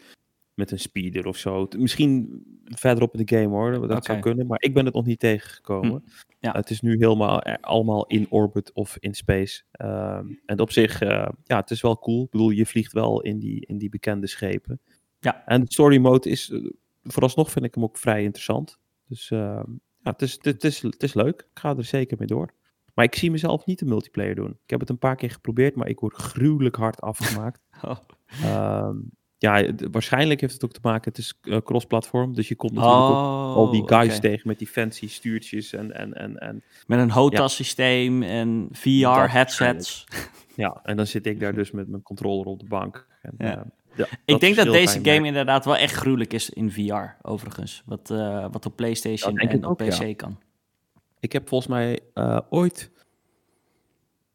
met een speeder of zo. Misschien verderop in de game hoor, dat okay. zou kunnen. Maar ik ben het nog niet tegengekomen. Hm. Ja. het is nu helemaal eh, allemaal in orbit of in space. Um, en op zich, uh, ja, het is wel cool. Ik bedoel, je vliegt wel in die, in die bekende schepen. Ja. En de story mode is vooralsnog vind ik hem ook vrij interessant. Dus uh, ja, het is, het, is, het is leuk. Ik ga er zeker mee door. Maar ik zie mezelf niet een multiplayer doen. Ik heb het een paar keer geprobeerd, maar ik word gruwelijk hard afgemaakt. oh. um, ja, waarschijnlijk heeft het ook te maken, het is uh, cross-platform, dus je komt natuurlijk ook al die guys oh, tegen met die fancy stuurtjes en... en, en, en met een HOTAS-systeem en VR-headsets. Ja, en dan zit ik daar dus met mijn controller op de bank. En, ja. Ja, ik denk dat deze game inderdaad wel echt gruwelijk is in VR, overigens. Wat, uh, wat op PlayStation en op PC kan. Ik heb volgens mij ooit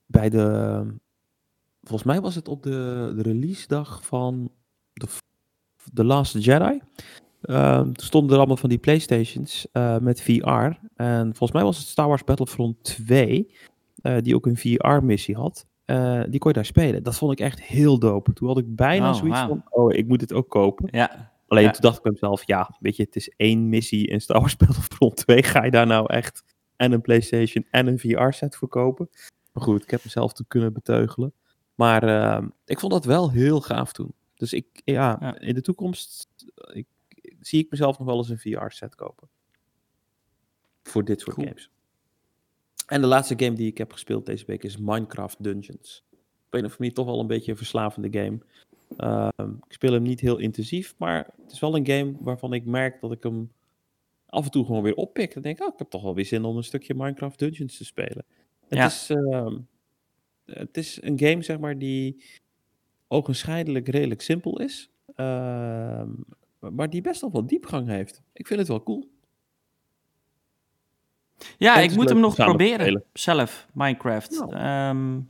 bij de. Volgens mij was het op de, de release dag van The, The Last Jedi. Uh, stonden er allemaal van die PlayStations uh, met VR. En volgens mij was het Star Wars Battlefront 2, die ook een VR-missie had. Uh, die kon je daar spelen. Dat vond ik echt heel dope. Toen had ik bijna oh, zoiets van, oh, ik moet het ook kopen. Ja. Alleen toen dacht ik bij mezelf, ja, weet je, het is één missie in Star Wars Battlefront 2. Ga je daar nou echt en een PlayStation en een VR-set voor kopen? Maar goed, ik heb mezelf te kunnen beteugelen. Maar uh, ik vond dat wel heel gaaf toen. Dus ik, ja, ja. in de toekomst ik, zie ik mezelf nog wel eens een VR-set kopen. Voor dit soort cool. games. En de laatste game die ik heb gespeeld deze week is Minecraft Dungeons. Op een of andere manier toch wel een beetje een verslavende game. Uh, ik speel hem niet heel intensief, maar het is wel een game waarvan ik merk dat ik hem af en toe gewoon weer oppik. Dan denk ik, oh, ik heb toch wel weer zin om een stukje Minecraft Dungeons te spelen. Het, ja. is, uh, het is een game, zeg maar, die ogenschijnlijk redelijk simpel is. Uh, maar die best wel wat diepgang heeft. Ik vind het wel cool. Ja, ik moet hem nog proberen zelf, Minecraft. Nou.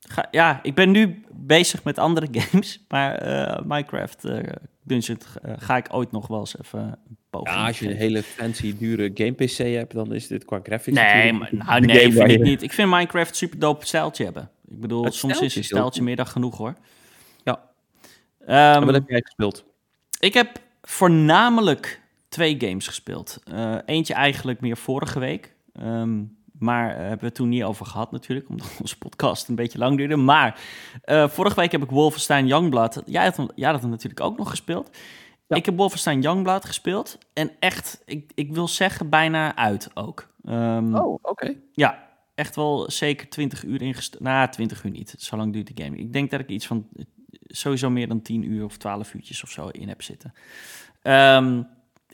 ga, ja, ik ben nu bezig met andere games, maar uh, Minecraft uh, Dungeon uh, ga ik ooit nog wel eens even. Ja, als je een hele fancy, dure game PC hebt, dan is dit qua graphics Nee, maar, nou, nee, vind ik niet. Ik vind Minecraft super dope stijltje hebben. Ik bedoel, soms is het stijltje meer dan genoeg hoor. Ja. Um, wat heb jij gespeeld? Ik heb voornamelijk twee games gespeeld. Uh, eentje eigenlijk meer vorige week. Um, maar uh, hebben we het toen niet over gehad natuurlijk, omdat onze podcast een beetje lang duurde. Maar uh, vorige week heb ik Wolfenstein Youngblood... Jij had, hem, jij had hem natuurlijk ook nog gespeeld. Ja. Ik heb Wolfenstein Youngblood gespeeld. En echt, ik, ik wil zeggen, bijna uit ook. Um, oh, oké. Ja, echt wel zeker 20 uur ingestoken. Nou, 20 uur niet. Zo lang duurt de game. Ik denk dat ik iets van sowieso meer dan 10 uur of 12 uurtjes of zo in heb zitten. Um,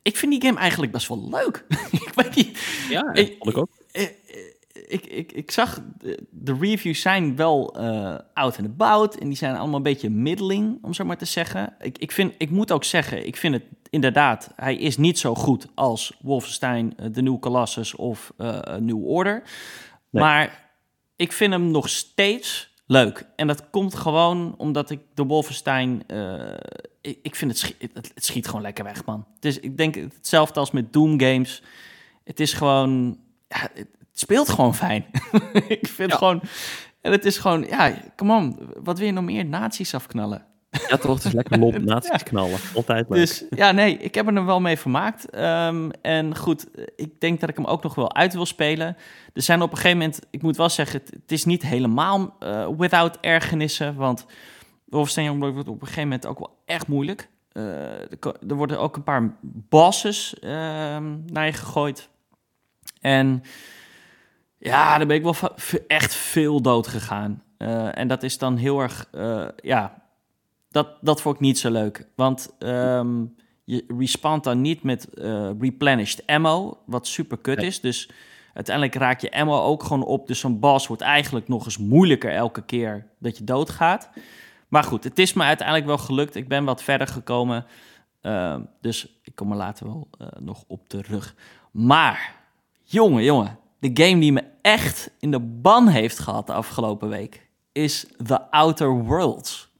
ik vind die game eigenlijk best wel leuk. ik weet niet. Ja, ik, vond ik ook. Ik, ik, ik, zag, de reviews zijn wel uh, out and about. En die zijn allemaal een beetje middeling, om zo maar te zeggen. Ik, ik, vind, ik moet ook zeggen, ik vind het inderdaad... Hij is niet zo goed als Wolfenstein, uh, The New Colossus of uh, New Order. Nee. Maar ik vind hem nog steeds leuk. En dat komt gewoon omdat ik de Wolfenstein... Uh, ik, ik, vind het, schiet, het, het, schiet gewoon lekker weg, man. Dus ik denk hetzelfde als met Doom games. Het is gewoon... Ja, het speelt gewoon fijn. ik vind ja. gewoon... En het is gewoon... Ja, come on. Wat wil je nog meer? Nazi's afknallen. Ja, toch, het is lekker naast ja. knallen. Altijd leuk. Dus ja, nee, ik heb er wel mee vermaakt. Um, en goed, ik denk dat ik hem ook nog wel uit wil spelen. Er zijn op een gegeven moment, ik moet wel zeggen, het, het is niet helemaal uh, without ergernissen. Want Wolfenstein wordt op een gegeven moment ook wel echt moeilijk. Uh, er worden ook een paar bosses uh, naar je gegooid. En ja, daar ben ik wel echt veel dood gegaan. Uh, en dat is dan heel erg, ja, dat, dat vond ik niet zo leuk. Want um, je respawnt dan niet met uh, replenished ammo, wat super kut is. Dus uiteindelijk raak je ammo ook gewoon op. Dus zo'n boss wordt eigenlijk nog eens moeilijker elke keer dat je doodgaat. Maar goed, het is me uiteindelijk wel gelukt. Ik ben wat verder gekomen. Uh, dus ik kom er later wel uh, nog op terug. Maar, jongen, jongen. De game die me echt in de ban heeft gehad de afgelopen week... is The Outer Worlds.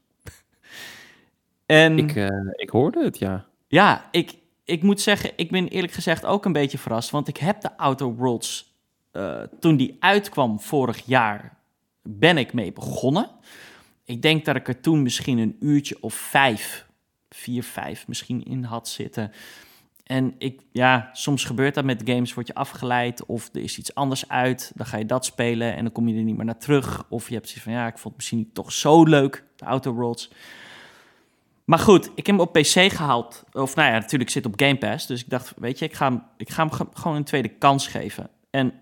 En, ik, uh, ik hoorde het, ja. Ja, ik, ik moet zeggen, ik ben eerlijk gezegd ook een beetje verrast. Want ik heb de Outer Worlds, uh, toen die uitkwam vorig jaar, ben ik mee begonnen. Ik denk dat ik er toen misschien een uurtje of vijf, vier, vijf misschien in had zitten. En ik, ja, soms gebeurt dat met games, word je afgeleid of er is iets anders uit. Dan ga je dat spelen en dan kom je er niet meer naar terug. Of je hebt zoiets van, ja, ik vond het misschien niet toch zo leuk, de Outer Worlds. Maar goed, ik heb hem op PC gehaald. Of nou ja, natuurlijk zit op Game Pass. Dus ik dacht, weet je, ik ga hem, ik ga hem gewoon een tweede kans geven. En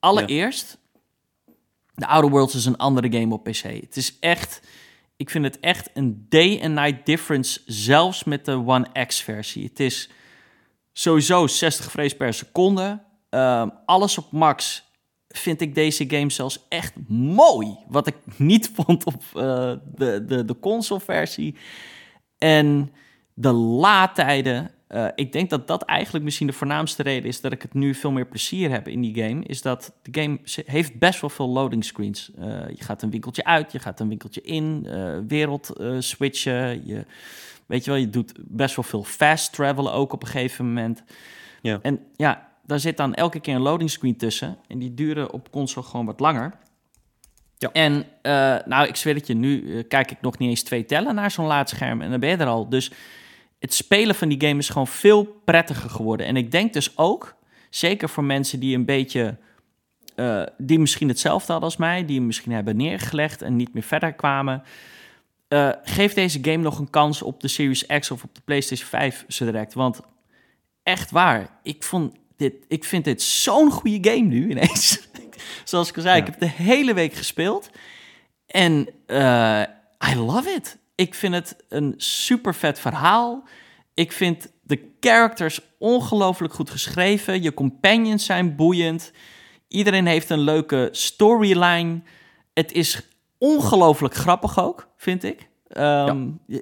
allereerst. The Outer Worlds is een andere game op PC. Het is echt Ik vind het echt een day and night difference, zelfs met de One X versie. Het is sowieso 60 frames per seconde. Ehm, alles op max vind ik deze game zelfs echt mooi. Wat ik niet vond op uh, de, de, de console-versie. En de laadtijden. Uh, ik denk dat dat eigenlijk misschien de voornaamste reden is dat ik het nu veel meer plezier heb in die game. Is dat de game heeft best wel veel loading screens. Uh, je gaat een winkeltje uit, je gaat een winkeltje in, wereld switchen. Je, weet je wel, je doet best wel veel fast travelen ook op een gegeven moment. Ja. En ja, daar zit dan elke keer een loading screen tussen. En die duren op console gewoon wat langer. Ja. En uh, nou, ik zweer dat je, nu uh, kijk ik nog niet eens twee tellen naar zo'n laadscherm en dan ben je er al. Dus het spelen van die game is gewoon veel prettiger geworden. En ik denk dus ook, zeker voor mensen die een beetje, uh, die misschien hetzelfde hadden als mij, die misschien hebben neergelegd en niet meer verder kwamen. geef deze game nog een kans op de Series X of op de PlayStation 5 zo direct. Want echt waar, ik vond dit, ik vind dit zo'n goede game nu ineens. Zoals ik al zei, ik heb de hele week gespeeld. En uh, I love it. Ik vind het een super vet verhaal. Ik vind de characters ongelooflijk goed geschreven. Je companions zijn boeiend. Iedereen heeft een leuke storyline. Het is ongelooflijk grappig ook, vind ik. Um, ja.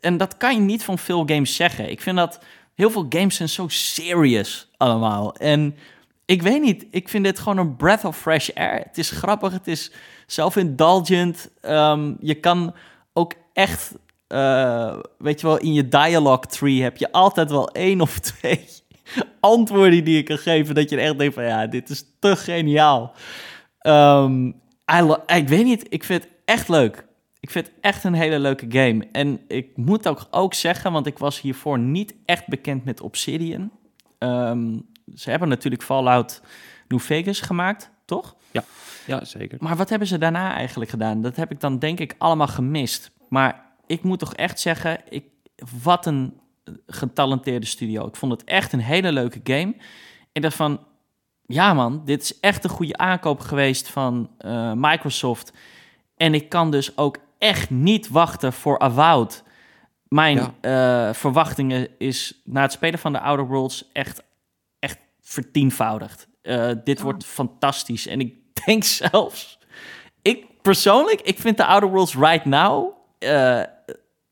En dat kan je niet van veel games zeggen. Ik vind dat heel veel games zijn zo serious allemaal. En ik weet niet, ik vind dit gewoon een breath of fresh air. Het is grappig, het is self-indulgent. Um, je kan ook echt, uh, weet je wel, in je dialogue tree heb je altijd wel één of twee antwoorden die je kan geven. Dat je echt denkt van, ja, dit is te geniaal. Um, I ik weet niet, ik vind het echt leuk. Ik vind het echt een hele leuke game. En ik moet ook, ook zeggen, want ik was hiervoor niet echt bekend met Obsidian. Um, ze hebben natuurlijk Fallout New Vegas gemaakt, toch? Ja, ja, zeker. Maar wat hebben ze daarna eigenlijk gedaan? Dat heb ik dan denk ik allemaal gemist. Maar ik moet toch echt zeggen, ik, wat een getalenteerde studio. Ik vond het echt een hele leuke game. Ik dacht van, ja man, dit is echt een goede aankoop geweest van uh, Microsoft. En ik kan dus ook echt niet wachten voor Avowed. Mijn ja. uh, verwachtingen is na het spelen van de Outer Worlds echt vertienvoudigd. Uh, dit wordt fantastisch. En ik denk zelfs, ik persoonlijk, ik vind de Outer Worlds right now, uh,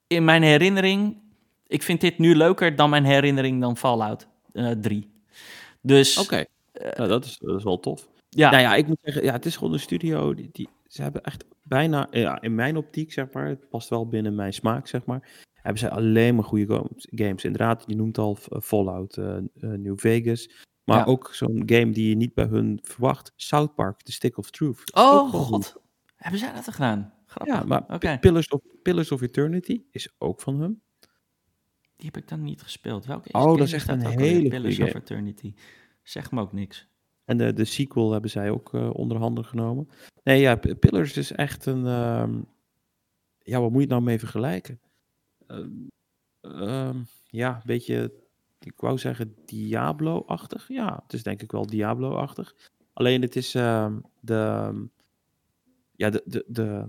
in mijn herinnering, ik vind dit nu leuker dan mijn herinnering dan Fallout 3. Dus... Oké, okay. nou, dat, is, dat is wel tof. Ja. Nou ja, ik moet zeggen, ja, het is gewoon een studio die, die ze hebben echt bijna, ja, in mijn optiek, zeg maar, het past wel binnen mijn smaak, zeg maar, hebben ze alleen maar goede games. Inderdaad, je noemt al eh, Fallout uh, New Vegas, maar ook zo'n game die je niet bij hun verwacht, South Park, The Stick of Truth. Oh god, hebben zij dat gedaan? Grappig. Ja, maar okay. Pillars, of, Pillars of Eternity is ook van hem. Die heb ik dan niet gespeeld. Welke is Oh, dat is echt een hele Pillars of Eternity. Zeg me ook niks. En de, de sequel hebben zij ook uh, onder handen genomen. Nee, ja, Pillars is echt een. Um, ja, wat moet je het nou mee vergelijken? Uh, um, ja, een beetje. Ik wou zeggen Diablo-achtig. Ja, het is denk ik wel Diablo-achtig. Alleen het is uh, de. Ja, de, de, de,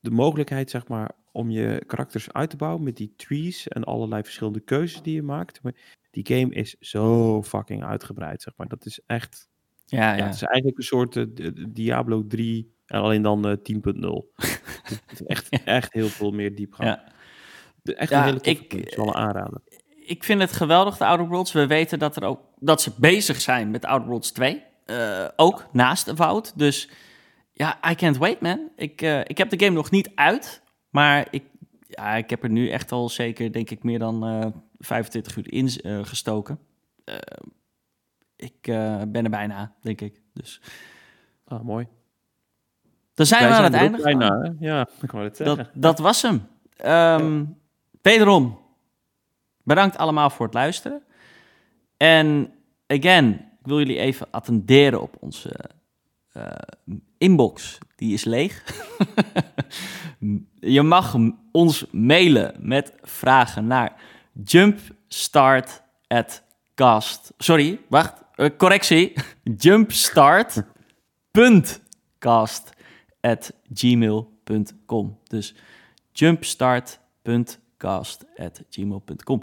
de mogelijkheid, zeg maar, om je karakters uit te bouwen met die trees en allerlei verschillende keuzes die je maakt. Maar die game is zo fucking uitgebreid, zeg maar. Dat is echt... Ja, ja. het is eigenlijk een soort uh, Diablo 3, en alleen dan uh, 10.0. echt, echt heel veel meer diepgang. Ja. Echt ja, een hele toffe ik, game, aanraden. Ik vind het geweldig, de Outer Worlds. We weten dat, er ook, dat ze bezig zijn met Outer Worlds 2. Uh, ook naast Avowed. Dus ja, I can't wait, man. Ik, uh, ik heb de game nog niet uit. Maar ik, ja, ik heb er nu echt al zeker, denk ik, meer dan uh, 25 uur in gestoken. Ik ben er bijna, denk ik. Dus. Ah, mooi. Dan zijn Wij we aan het einde. Bijna, ja, ik wou het zeggen. Dat, dat was hem. Um, wederom, bedankt allemaal voor het luisteren. En again, ik wil jullie even attenderen op onze uh, inbox. Die is leeg. Je mag ons mailen met vragen naar jumpstart at cast. Sorry, wacht. Uh, correctie. jumpstart.cast at gmail.com. jumpstart.cast.gmail.com.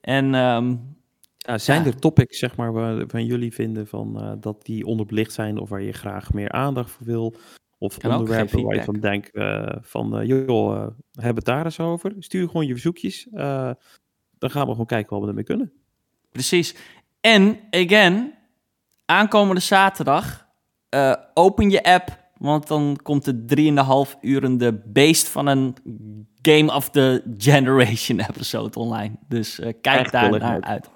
En um, ja, zijn er topics, zeg maar, waarvan jullie vinden van, uh, dat die onderbelicht zijn of waar je graag meer aandacht voor wil? Of kan onderwerpen waar je van denkt uh, van, uh, joh, hebben het daar eens over? Stuur gewoon je verzoekjes. dan gaan we gewoon kijken wat we ermee kunnen. Precies. En, again, aankomende zaterdag, open je app want dan komt de 3,5 urende beest van een Game of the Generation episode online. Dus uh, kijk Echt daar naar uit.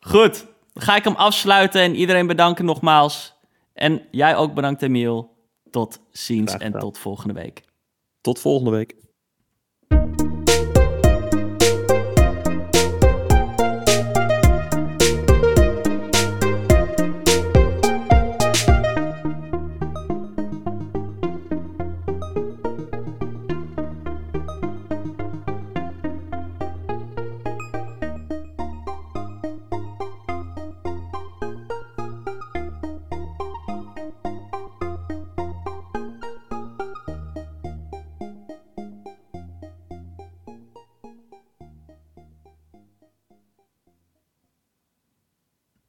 Goed, dan ga ik hem afsluiten en iedereen bedanken nogmaals. En jij ook bedankt, Emiel. Tot ziens en tot volgende week. Tot volgende week.